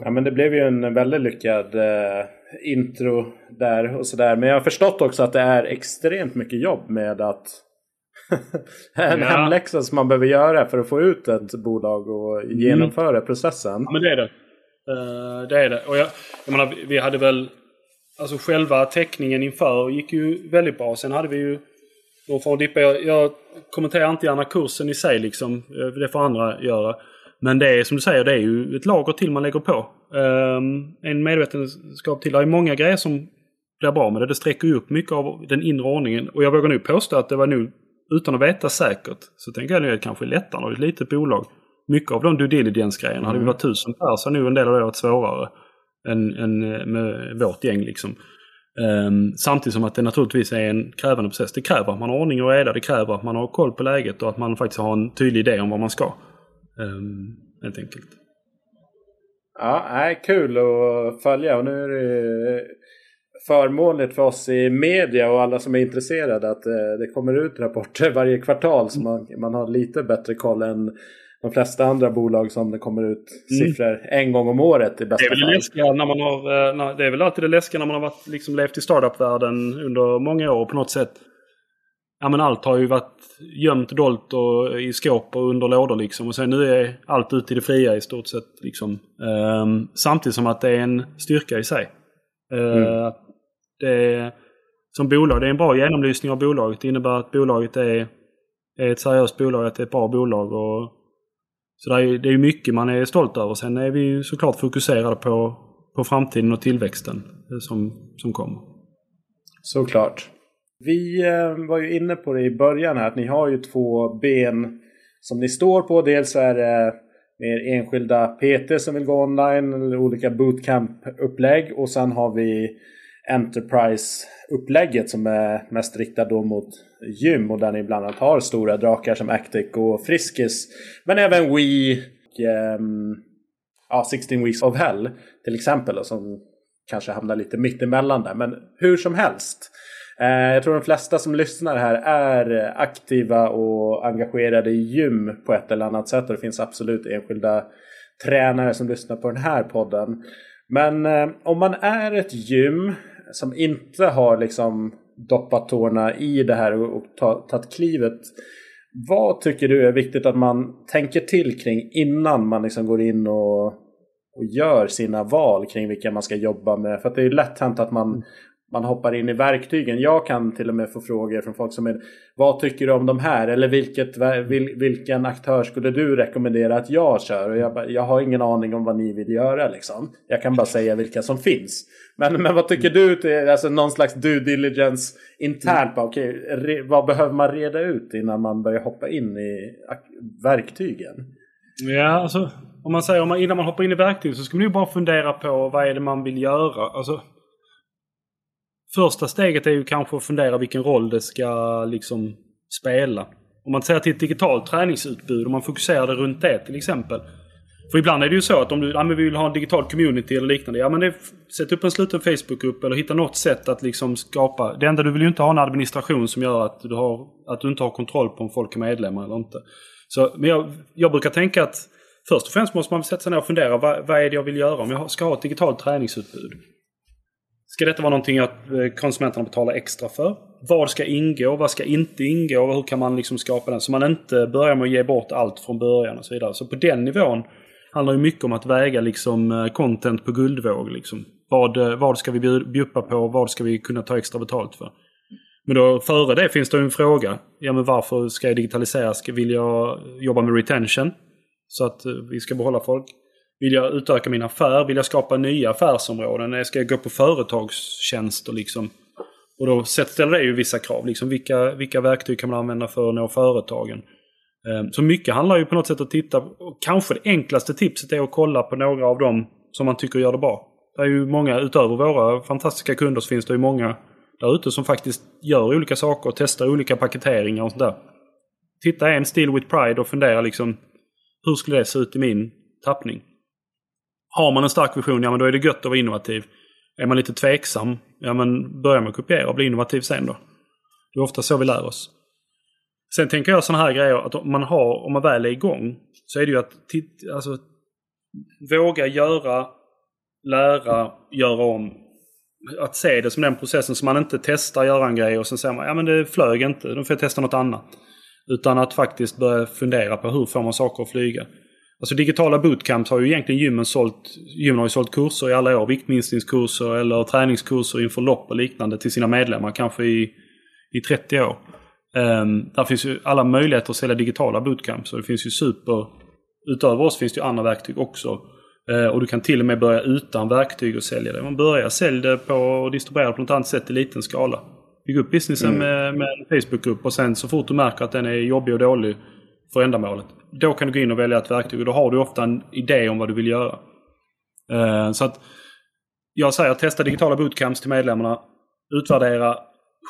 Ja men det blev ju en väldigt lyckad eh, intro där och sådär. Men jag har förstått också att det är extremt mycket jobb med att en ja. hemläxa som man behöver göra för att få ut ett bolag och mm. genomföra mm. processen. Ja men det är det. Uh, det är det. Och jag, jag menar, vi hade väl Alltså själva teckningen inför gick ju väldigt bra. Sen hade vi ju... Då får dippa, jag, jag kommenterar inte gärna kursen i sig liksom. Det får andra göra. Men det är som du säger, det är ju ett lager till man lägger på. Um, en medvetenskap till. Det är många grejer som blir bra med det. Det sträcker ju upp mycket av den inre ordningen. Och jag vågar nu påstå att det var nu, utan att veta säkert, så tänker jag nu att det kanske är lättare när det är ett litet bolag. Mycket av de due diligence-grejerna, mm. hade vi varit tusen pers så nu en del av det varit svårare än, än med vårt gäng. Liksom. Um, samtidigt som att det naturligtvis är en krävande process. Det kräver att man har ordning och reda. Det kräver att man har koll på läget och att man faktiskt har en tydlig idé om vad man ska. Um, helt enkelt. Ja, nej, kul att följa och nu är det förmånligt för oss i media och alla som är intresserade att eh, det kommer ut rapporter varje kvartal så man, man har lite bättre koll än de flesta andra bolag som det kommer ut mm. siffror en gång om året i bästa det är väl fall. Läskiga när man har, eh, det är väl alltid det läskiga när man har varit, liksom, levt i startup-världen under många år och på något sätt Ja men allt har ju varit gömt, dolt och i skåp och under lådor liksom. Och sen nu är allt ute i det fria i stort sett. Liksom. Um, samtidigt som att det är en styrka i sig. Uh, mm. det som bolag, det är en bra genomlysning av bolaget. Det innebär att bolaget är, är ett seriöst bolag, att det är ett bra bolag. Och så det är, det är mycket man är stolt över. Sen är vi såklart fokuserade på, på framtiden och tillväxten som, som kommer. Såklart. Vi eh, var ju inne på det i början här att ni har ju två ben som ni står på. Dels är det mer enskilda PT som vill gå online eller olika bootcamp-upplägg och sen har vi Enterprise-upplägget som är mest riktat då mot gym och där ni bland annat har stora drakar som Actic och Friskis. Men även Wii och um, ja, 16 Weeks of Hell till exempel som kanske hamnar lite mittemellan där. Men hur som helst. Eh, jag tror de flesta som lyssnar här är aktiva och engagerade i gym på ett eller annat sätt. Och det finns absolut enskilda tränare som lyssnar på den här podden. Men eh, om man är ett gym som inte har liksom doppat tårna i det här och, och tagit klivet. Vad tycker du är viktigt att man tänker till kring innan man liksom går in och, och gör sina val kring vilka man ska jobba med? För det är lätt hänt att man man hoppar in i verktygen. Jag kan till och med få frågor från folk som är Vad tycker du om de här? Eller vilket, vil, vilken aktör skulle du rekommendera att jag kör? Och jag, jag har ingen aning om vad ni vill göra liksom. Jag kan bara säga vilka som finns. Men, men vad tycker du? Alltså någon slags due diligence internt. Mm. Okay, re, vad behöver man reda ut innan man börjar hoppa in i verktygen? Ja, alltså om man säger om man, innan man hoppar in i verktygen så ska man ju bara fundera på vad är det man vill göra. Alltså, första steget är ju kanske att fundera vilken roll det ska liksom spela. Om man säger till ett digitalt träningsutbud, om man fokuserar det runt det till exempel. För ibland är det ju så att om du ja, men vill ha en digital community eller liknande. Ja men det, sätt upp en sluten Facebookgrupp eller hitta något sätt att liksom skapa. Det enda du vill ju inte ha en administration som gör att du, har, att du inte har kontroll på om folk är medlemmar eller inte. Så, men jag, jag brukar tänka att först och främst måste man sätta sig ner och fundera. Vad, vad är det jag vill göra om jag ska ha ett digitalt träningsutbud? Ska detta vara någonting att eh, konsumenterna betalar extra för? Vad ska ingå? Vad ska inte ingå? Hur kan man liksom skapa den? Så man inte börjar med att ge bort allt från början och så vidare. Så på den nivån handlar det mycket om att väga liksom eh, content på guldvåg. Liksom. Vad, eh, vad ska vi bjuppa på? Vad ska vi kunna ta extra betalt för? Men då före det finns det en fråga. Ja men varför ska jag digitalisera? Ska, vill jag jobba med retention? Så att vi ska behålla folk. Vill jag utöka min affär? Vill jag skapa nya affärsområden? Ska jag gå på företagstjänster liksom? Och då ställer det ju vissa krav. Liksom vilka, vilka verktyg kan man använda för att nå företagen? Ehm, så mycket handlar ju på något sätt att titta. Kanske det enklaste tipset är att kolla på några av dem som man tycker gör det bra. Det är ju många, utöver våra fantastiska kunder, så finns det ju många där ute som faktiskt gör olika saker och testar olika paketeringar och sådär. Titta en Still with Pride och fundera liksom hur skulle det se ut i min tappning? Har man en stark vision, ja men då är det gött att vara innovativ. Är man lite tveksam, ja men börja med att kopiera och bli innovativ sen då. Det är ofta så vi lär oss. Sen tänker jag sådana här grejer att om man har, om man väl är igång, så är det ju att alltså, våga göra, lära, göra om. Att se det som den processen som man inte testar göra en grej och sen säger man ja men det flög inte, då får jag testa något annat. Utan att faktiskt börja fundera på hur får man saker att flyga. Alltså digitala bootcamps har ju egentligen gymmen sålt. Gymmen har ju sålt kurser i alla år. Viktminskningskurser eller träningskurser inför lopp och liknande till sina medlemmar. Kanske i, i 30 år. Um, där finns ju alla möjligheter att sälja digitala bootcamps. Och det finns ju super... Utöver oss finns det ju andra verktyg också. Uh, och du kan till och med börja utan verktyg och sälja det. Man börjar sälja det på och distribuera på något annat sätt i liten skala. Bygga upp businessen mm. med, med en Facebookgrupp och sen så fort du märker att den är jobbig och dålig för ändamålet. Då kan du gå in och välja ett verktyg och då har du ofta en idé om vad du vill göra. Uh, så att jag säger testa digitala bootcamps till medlemmarna. Utvärdera,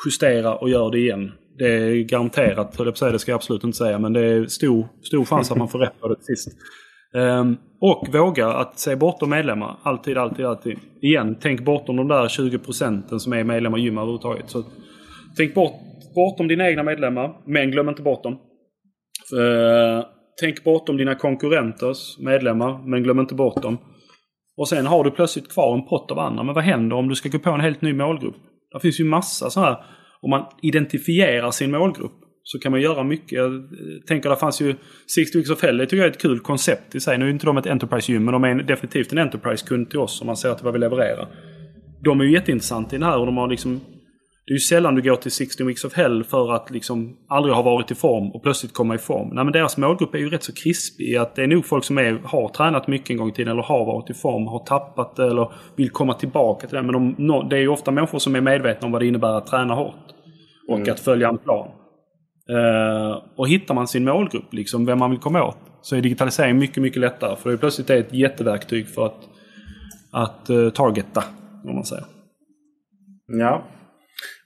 justera och gör det igen. Det är garanterat, höll jag på säga, det ska jag absolut inte säga, men det är stor, stor chans att man får rätt på det sist. Um, och våga att se bortom medlemmar. Alltid, alltid, alltid. Igen, tänk bortom de där 20 procenten som är medlemmar i gym överhuvudtaget. Så, tänk bort, bortom dina egna medlemmar, men glöm inte bort dem. Eh, tänk bortom dina konkurrenters medlemmar, men glöm inte bort dem. Och sen har du plötsligt kvar en pott av andra. Men vad händer om du ska gå på en helt ny målgrupp? Det finns ju massa så här om man identifierar sin målgrupp så kan man göra mycket. Jag eh, tänker, det fanns ju Six Weeks of Hell, det tycker jag är ett kul koncept i sig. Nu är inte de ett Enterprise-gym, men de är definitivt en Enterprise-kund till oss om man ser till vad vi levererar. De är ju jätteintressanta i det här och de har liksom det är ju sällan du går till 16 Weeks of Hell för att liksom aldrig ha varit i form och plötsligt komma i form. Nej men deras målgrupp är ju rätt så krispig. Att det är nog folk som är, har tränat mycket en gång i tiden eller har varit i form, har tappat det eller vill komma tillbaka till det. Men de, det är ju ofta människor som är medvetna om vad det innebär att träna hårt. Och mm. att följa en plan. Uh, och hittar man sin målgrupp, liksom vem man vill komma åt, så är digitalisering mycket, mycket lättare. För det är plötsligt ett jätteverktyg för att, att uh, targeta, om man säger. Ja,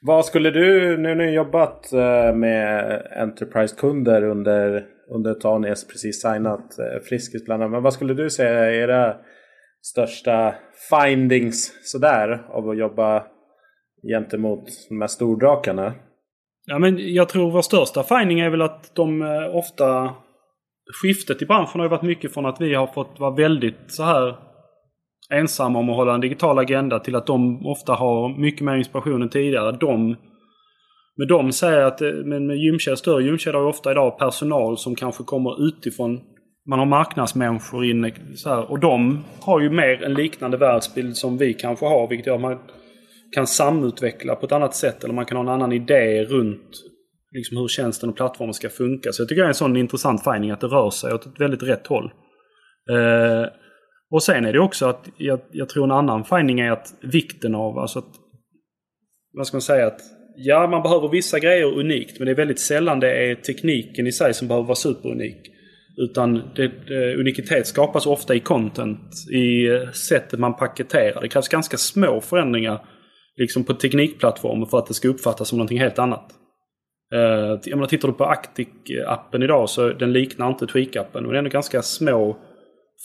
vad skulle du, nu när du jobbat eh, med Enterprise-kunder under, under ett tag, ni precis signat eh, Friskis bland annat. Men vad skulle du säga är era största findings sådär av att jobba gentemot de här stordrakarna? Ja, men jag tror vår största finding är väl att de eh, ofta... Skiftet i branschen har ju varit mycket från att vi har fått vara väldigt så här ensamma om att hålla en digital agenda till att de ofta har mycket mer inspiration än tidigare. De, men de säger att eh, men med gymkedjor, större gymkedjor har ofta idag personal som kanske kommer utifrån. Man har marknadsmänniskor inne så här, och de har ju mer en liknande världsbild som vi kanske har. Vilket gör att man kan samutveckla på ett annat sätt. Eller man kan ha en annan idé runt liksom hur tjänsten och plattformen ska funka. Så jag tycker det är en sån intressant finding att det rör sig åt ett väldigt rätt håll. Eh, och sen är det också att jag, jag, tror en annan finding är att vikten av, alltså att, vad ska man säga, att ja, man behöver vissa grejer unikt, men det är väldigt sällan det är tekniken i sig som behöver vara superunik. Utan det, det, unikitet skapas ofta i content, i eh, sättet man paketerar. Det krävs ganska små förändringar liksom på teknikplattformen för att det ska uppfattas som någonting helt annat. Uh, jag menar, tittar du på Actic-appen idag så den liknar inte Tweak-appen. Det är ändå ganska små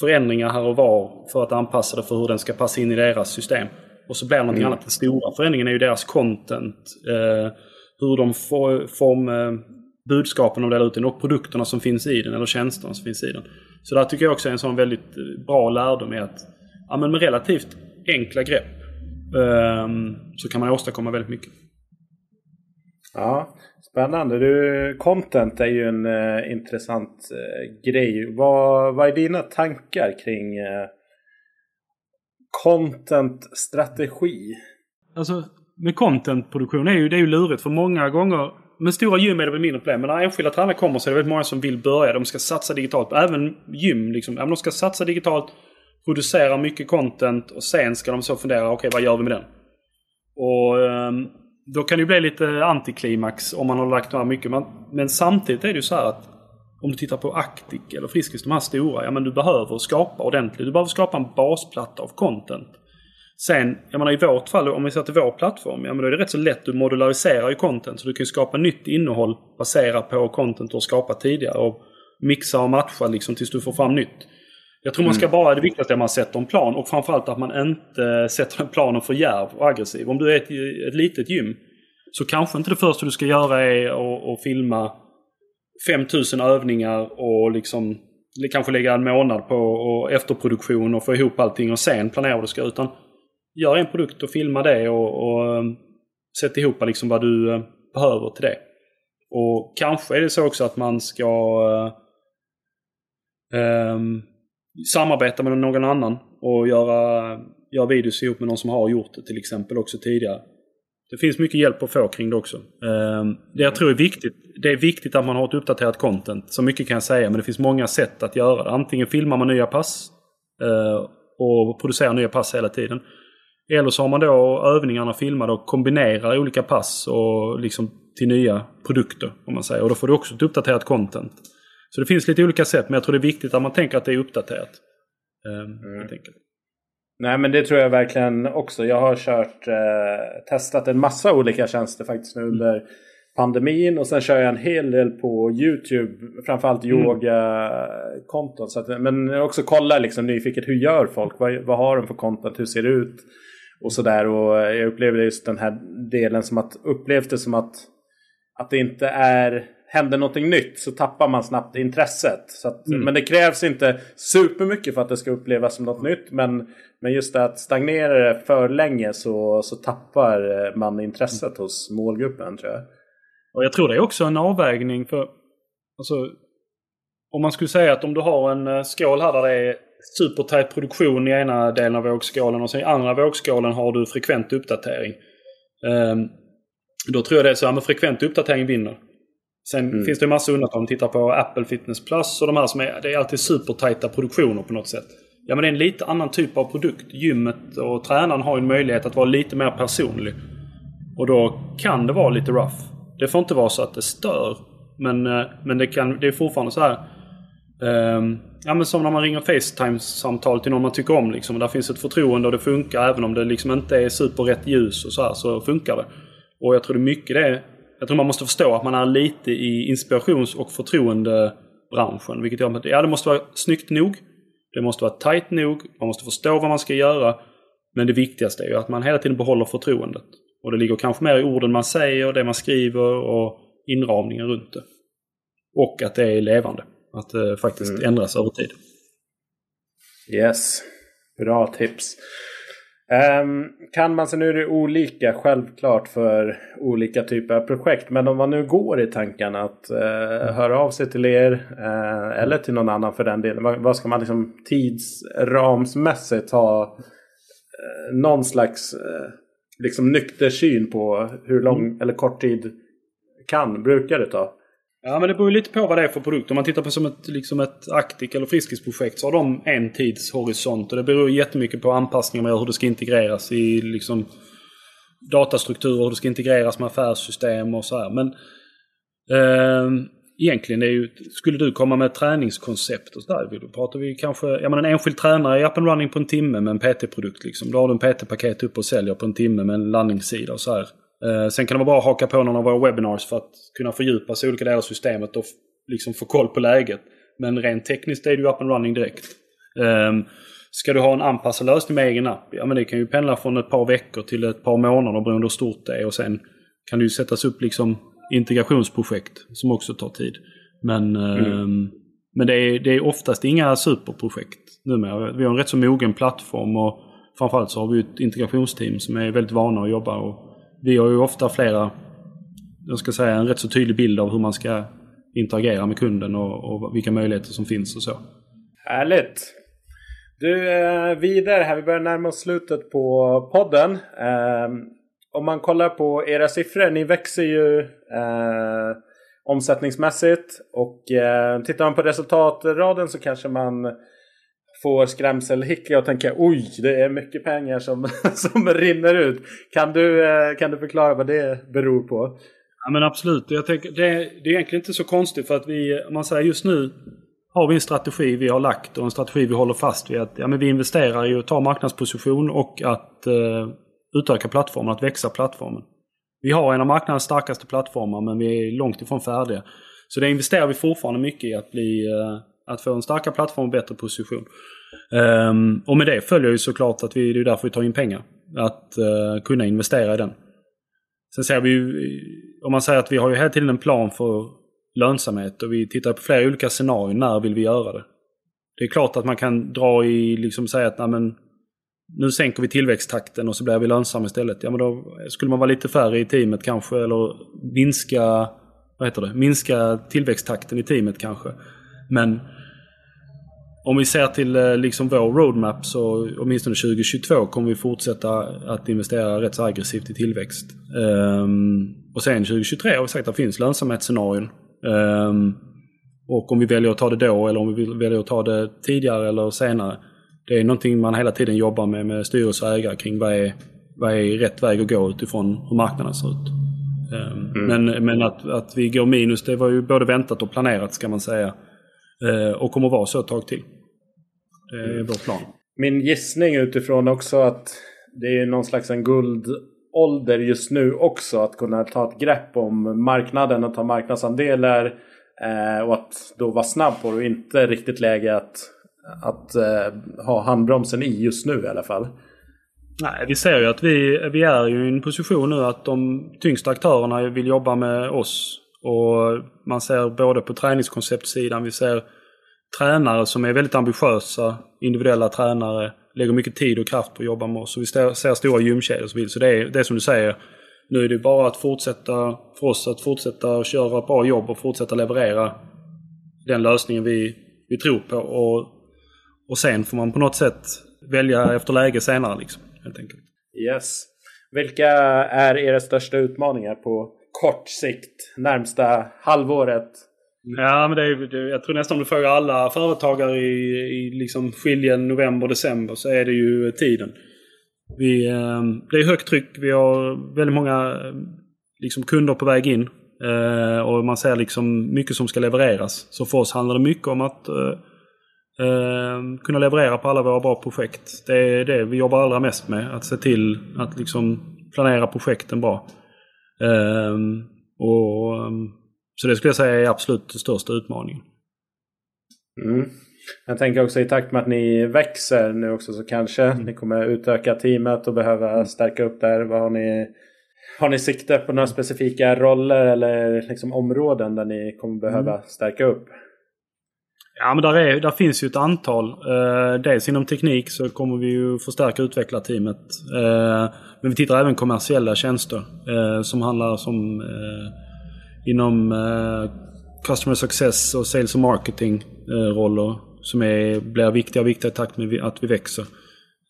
förändringar här och var för att anpassa det för hur den ska passa in i deras system. Och så blir det någonting mm. annat. Den stora förändringen är ju deras content. Eh, hur de får, form, eh, budskapen de delar ut den och produkterna som finns i den eller tjänsterna som finns i den. Så där tycker jag också är en sån väldigt eh, bra lärdom är att ja, men med relativt enkla grepp eh, så kan man åstadkomma väldigt mycket. Ja, Spännande. Du, content är ju en uh, intressant uh, grej. Vad, vad är dina tankar kring uh, content-strategi? Alltså, med contentproduktion är ju, det är ju lurigt för många gånger med stora gym är det väl mindre problem. Men när enskilda tränare kommer så är det väldigt många som vill börja. De ska satsa digitalt. Även gym liksom. de ska satsa digitalt, producera mycket content och sen ska de så fundera, okej okay, vad gör vi med den? Och um, då kan det ju bli lite antiklimax om man har lagt ner mycket. Men, men samtidigt är det ju så här att om du tittar på Actic eller Friskis, de här stora, ja men du behöver skapa ordentligt. Du behöver skapa en basplatta av content. Sen, jag menar i vårt fall, om vi ser till vår plattform, ja men då är det rätt så lätt. Du modulariserar ju content. Så du kan ju skapa nytt innehåll baserat på content du har skapat tidigare. Och mixa och matcha liksom tills du får fram nytt. Jag tror man ska mm. bara, det viktigaste är att man sätter en plan och framförallt att man inte sätter en plan för djärv och aggressiv. Om du är ett, ett litet gym så kanske inte det första du ska göra är att filma 5000 övningar och liksom kanske lägga en månad på och efterproduktion och få ihop allting och sen planera vad du ska. Utan gör en produkt och filma det och, och um, sätt ihop liksom vad du uh, behöver till det. Och kanske är det så också att man ska um, samarbeta med någon annan och göra, göra videos ihop med någon som har gjort det till exempel också tidigare. Det finns mycket hjälp att få kring det också. Ehm, det jag tror är viktigt, det är viktigt att man har ett uppdaterat content. Så mycket kan jag säga, men det finns många sätt att göra det. Antingen filmar man nya pass eh, och producerar nya pass hela tiden. Eller så har man då övningarna filmade och kombinerar olika pass och liksom till nya produkter. Om man säger. Och då får du också ett uppdaterat content. Så det finns lite olika sätt men jag tror det är viktigt att man tänker att det är uppdaterat. Um, mm. Nej men det tror jag verkligen också. Jag har kört, eh, testat en massa olika tjänster faktiskt nu under pandemin och sen kör jag en hel del på YouTube. Framförallt mm. yoga-konton. Men också kolla liksom nyfiket, hur gör folk? Vad, vad har de för content? Hur ser det ut? och sådär. Och jag upplevde just den här delen som att upplevde det som att, att det inte är händer någonting nytt så tappar man snabbt intresset. Så att, mm. Men det krävs inte supermycket för att det ska upplevas som något nytt. Men, men just det att stagnera det för länge så, så tappar man intresset hos målgruppen tror jag. Och jag tror det är också en avvägning för alltså, om man skulle säga att om du har en eh, skål här där det är supertajt produktion i ena delen av vågskålen och sen i andra vågskålen har du frekvent uppdatering. Um, då tror jag det är så, att frekvent uppdatering vinner. Sen mm. finns det en massa undantag. Om du tittar på Apple Fitness Plus och de här som är, det är alltid supertajta produktioner på något sätt. Ja men det är en lite annan typ av produkt. Gymmet och tränaren har en möjlighet att vara lite mer personlig. Och då kan det vara lite rough. Det får inte vara så att det stör. Men, eh, men det, kan, det är fortfarande så här. Um, ja men som när man ringer Facetime-samtal till någon man tycker om liksom. Där finns ett förtroende och det funkar även om det liksom inte är superrätt ljus och så här så funkar det. Och jag tror det mycket det. Jag tror man måste förstå att man är lite i inspirations och förtroendebranschen. Vilket gör att ja, det måste vara snyggt nog. Det måste vara tight nog. Man måste förstå vad man ska göra. Men det viktigaste är ju att man hela tiden behåller förtroendet. Och det ligger kanske mer i orden man säger, det man skriver och inramningen runt det. Och att det är levande. Att det faktiskt mm. ändras över tid. Yes, bra tips. Um, kan man se nu är det olika självklart för olika typer av projekt. Men om man nu går i tankarna att uh, mm. höra av sig till er uh, eller till någon annan för den delen. Vad, vad ska man liksom tidsramsmässigt ha uh, någon slags uh, liksom nykter syn på hur lång mm. eller kort tid kan, brukar det ta? Ja men det beror lite på vad det är för produkt. Om man tittar på som ett, liksom ett Actic eller Friskis-projekt så har de en tidshorisont. Och det beror jättemycket på anpassningar med hur det ska integreras i liksom datastrukturer, hur det ska integreras med affärssystem och så här. Men eh, egentligen är ju, skulle du komma med ett träningskoncept och sådär, då pratar vi kanske, ja men en enskild tränare är up and running på en timme med en PT-produkt liksom. Då har du en PT-paket upp och säljer på en timme med en landningssida och så här. Eh, sen kan det vara bra att haka på någon av våra webinars för att kunna fördjupa sig i olika delar av systemet och liksom få koll på läget. Men rent tekniskt är du up and running direkt. Um, ska du ha en anpassad lösning med egen app? Ja men det kan ju pendla från ett par veckor till ett par månader beroende på hur stort det är. Och sen kan det ju sättas upp liksom integrationsprojekt som också tar tid. Men, mm. um, men det, är, det är oftast inga superprojekt numera. Vi har en rätt så mogen plattform och framförallt så har vi ett integrationsteam som är väldigt vana att jobba och vi har ju ofta flera, jag ska säga en rätt så tydlig bild av hur man ska interagera med kunden och, och vilka möjligheter som finns och så. Härligt! Du, eh, vidare här. Vi börjar närma oss slutet på podden. Ehm, om man kollar på era siffror, ni växer ju eh, omsättningsmässigt. Och eh, tittar man på resultatraden så kanske man får skrämselhicka och tänka oj, det är mycket pengar som, som rinner ut. Kan du, eh, kan du förklara vad det beror på? Ja men absolut. Jag tänker, det, det är egentligen inte så konstigt för att vi, om man säger just nu har vi en strategi vi har lagt och en strategi vi håller fast vid. Att, ja, men vi investerar i att ta marknadsposition och att eh, utöka plattformen, att växa plattformen. Vi har en av marknadens starkaste plattformar men vi är långt ifrån färdiga. Så det investerar vi fortfarande mycket i att, bli, eh, att få en starkare plattform och bättre position. Um, och med det följer ju såklart att vi, det är därför vi tar in pengar. Att uh, kunna investera i den. Sen ser vi ju, om man säger att vi har ju hela tiden en plan för lönsamhet och vi tittar på flera olika scenarier. När vill vi göra det? Det är klart att man kan dra i, liksom säga att men, nu sänker vi tillväxttakten och så blir vi lönsamma istället. Ja men då skulle man vara lite färre i teamet kanske eller minska, vad heter det, minska tillväxttakten i teamet kanske. Men om vi ser till eh, liksom vår roadmap så åtminstone 2022 kommer vi fortsätta att investera rätt så aggressivt i tillväxt. Um, och sen 2023 har vi sagt att det finns lönsamhetsscenarion. Um, och om vi väljer att ta det då eller om vi väljer att ta det tidigare eller senare. Det är någonting man hela tiden jobbar med med styrelse och ägare kring vad är, vad är rätt väg att gå utifrån hur marknaden ser ut. Um, mm. Men, men att, att vi går minus det var ju både väntat och planerat ska man säga. Uh, och kommer vara så ett tag till. Det är vår plan. Min gissning utifrån också att det är någon slags en guldålder just nu också. Att kunna ta ett grepp om marknaden och ta marknadsandelar. Eh, och att då vara snabb på det och inte riktigt läge att, att eh, ha handbromsen i just nu i alla fall. Nej, vi ser ju att vi, vi är i en position nu att de tyngsta aktörerna vill jobba med oss. Och man ser både på träningskonceptsidan, vi ser tränare som är väldigt ambitiösa, individuella tränare, lägger mycket tid och kraft på att jobba med oss. Och vi ser stora gymkedjor som vill. Så det är, det är som du säger, nu är det bara att fortsätta för oss att fortsätta köra ett bra jobb och fortsätta leverera den lösningen vi, vi tror på. Och, och sen får man på något sätt välja efter läge senare liksom, helt enkelt. Yes. Vilka är era största utmaningar på kort sikt, närmsta halvåret, Mm. Ja, men det är, det, jag tror nästan om du frågar alla företagare i, i liksom skiljen november-december så är det ju tiden. Vi, eh, det är högt tryck. Vi har väldigt många ehm, liksom, kunder på väg in. Eh, och man ser liksom mycket som ska levereras. Så för oss handlar det mycket om att eh, ehm, kunna leverera på alla våra bra projekt. Det är det vi jobbar allra mest med. Att se till att liksom planera projekten bra. Ehm, och så det skulle jag säga är absolut den största utmaningen. Mm. Jag tänker också i takt med att ni växer nu också så kanske mm. ni kommer utöka teamet och behöva mm. stärka upp där. Vad har ni, har ni sikte på några specifika roller eller liksom områden där ni kommer behöva mm. stärka upp? Ja men där, är, där finns ju ett antal. Eh, dels inom teknik så kommer vi ju förstärka och utveckla teamet. Eh, men vi tittar även kommersiella tjänster eh, som handlar som eh, inom eh, Customer Success och Sales och Marketing eh, roller som är, blir viktiga och viktiga i takt med att vi växer.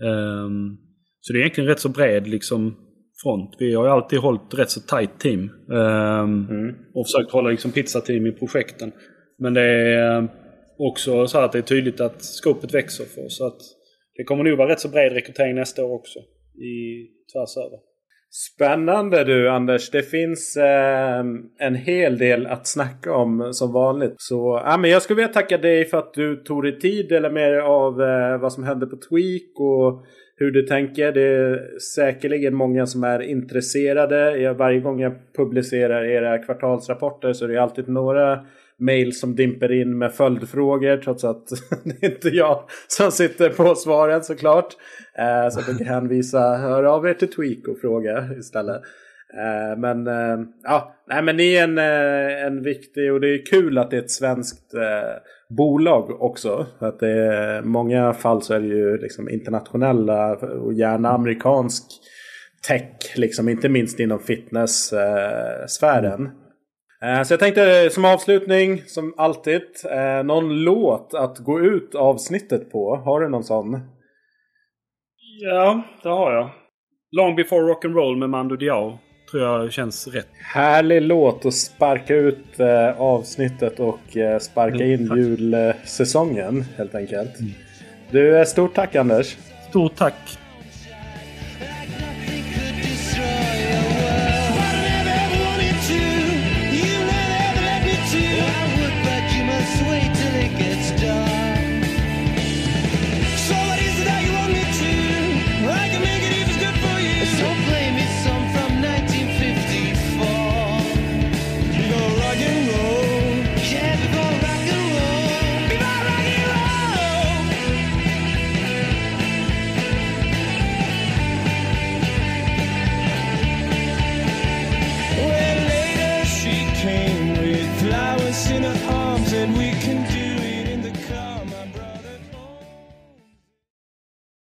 Um, så det är egentligen rätt så bred liksom, front. Vi har ju alltid hållit rätt så tight team. Um, mm. Och försökt hålla liksom, pizzateam i projekten. Men det är uh, också så att det är tydligt att skopet växer för oss. Så att det kommer nog vara rätt så bred rekrytering nästa år också. I, tvärs över. Spännande du Anders. Det finns eh, en hel del att snacka om eh, som vanligt. Så ja, men jag skulle vilja tacka dig för att du tog dig tid eller mer av eh, vad som hände på Tweak och hur du tänker. Det är säkerligen många som är intresserade. Jag, varje gång jag publicerar era kvartalsrapporter så är det alltid några mail som dimper in med följdfrågor trots att det är inte jag som sitter på svaren såklart. Eh, så jag brukar hänvisa, hör av er till Tweak och fråga istället. Eh, men eh, ja, nej, men ni är en, eh, en viktig och det är kul att det är ett svenskt eh, bolag också. Att det är, många fall så är det ju liksom internationella och gärna amerikansk tech, liksom, inte minst inom fitness-sfären. Eh, mm. Eh, så jag tänkte som avslutning, som alltid, eh, någon låt att gå ut avsnittet på. Har du någon sån? Ja, det har jag. Long before rock'n'roll med Mando Diao. Tror jag känns rätt. Härlig låt att sparka ut eh, avsnittet och sparka Mm, in tack. julsäsongen helt enkelt. Du, eh, stort tack Anders. Stort tack!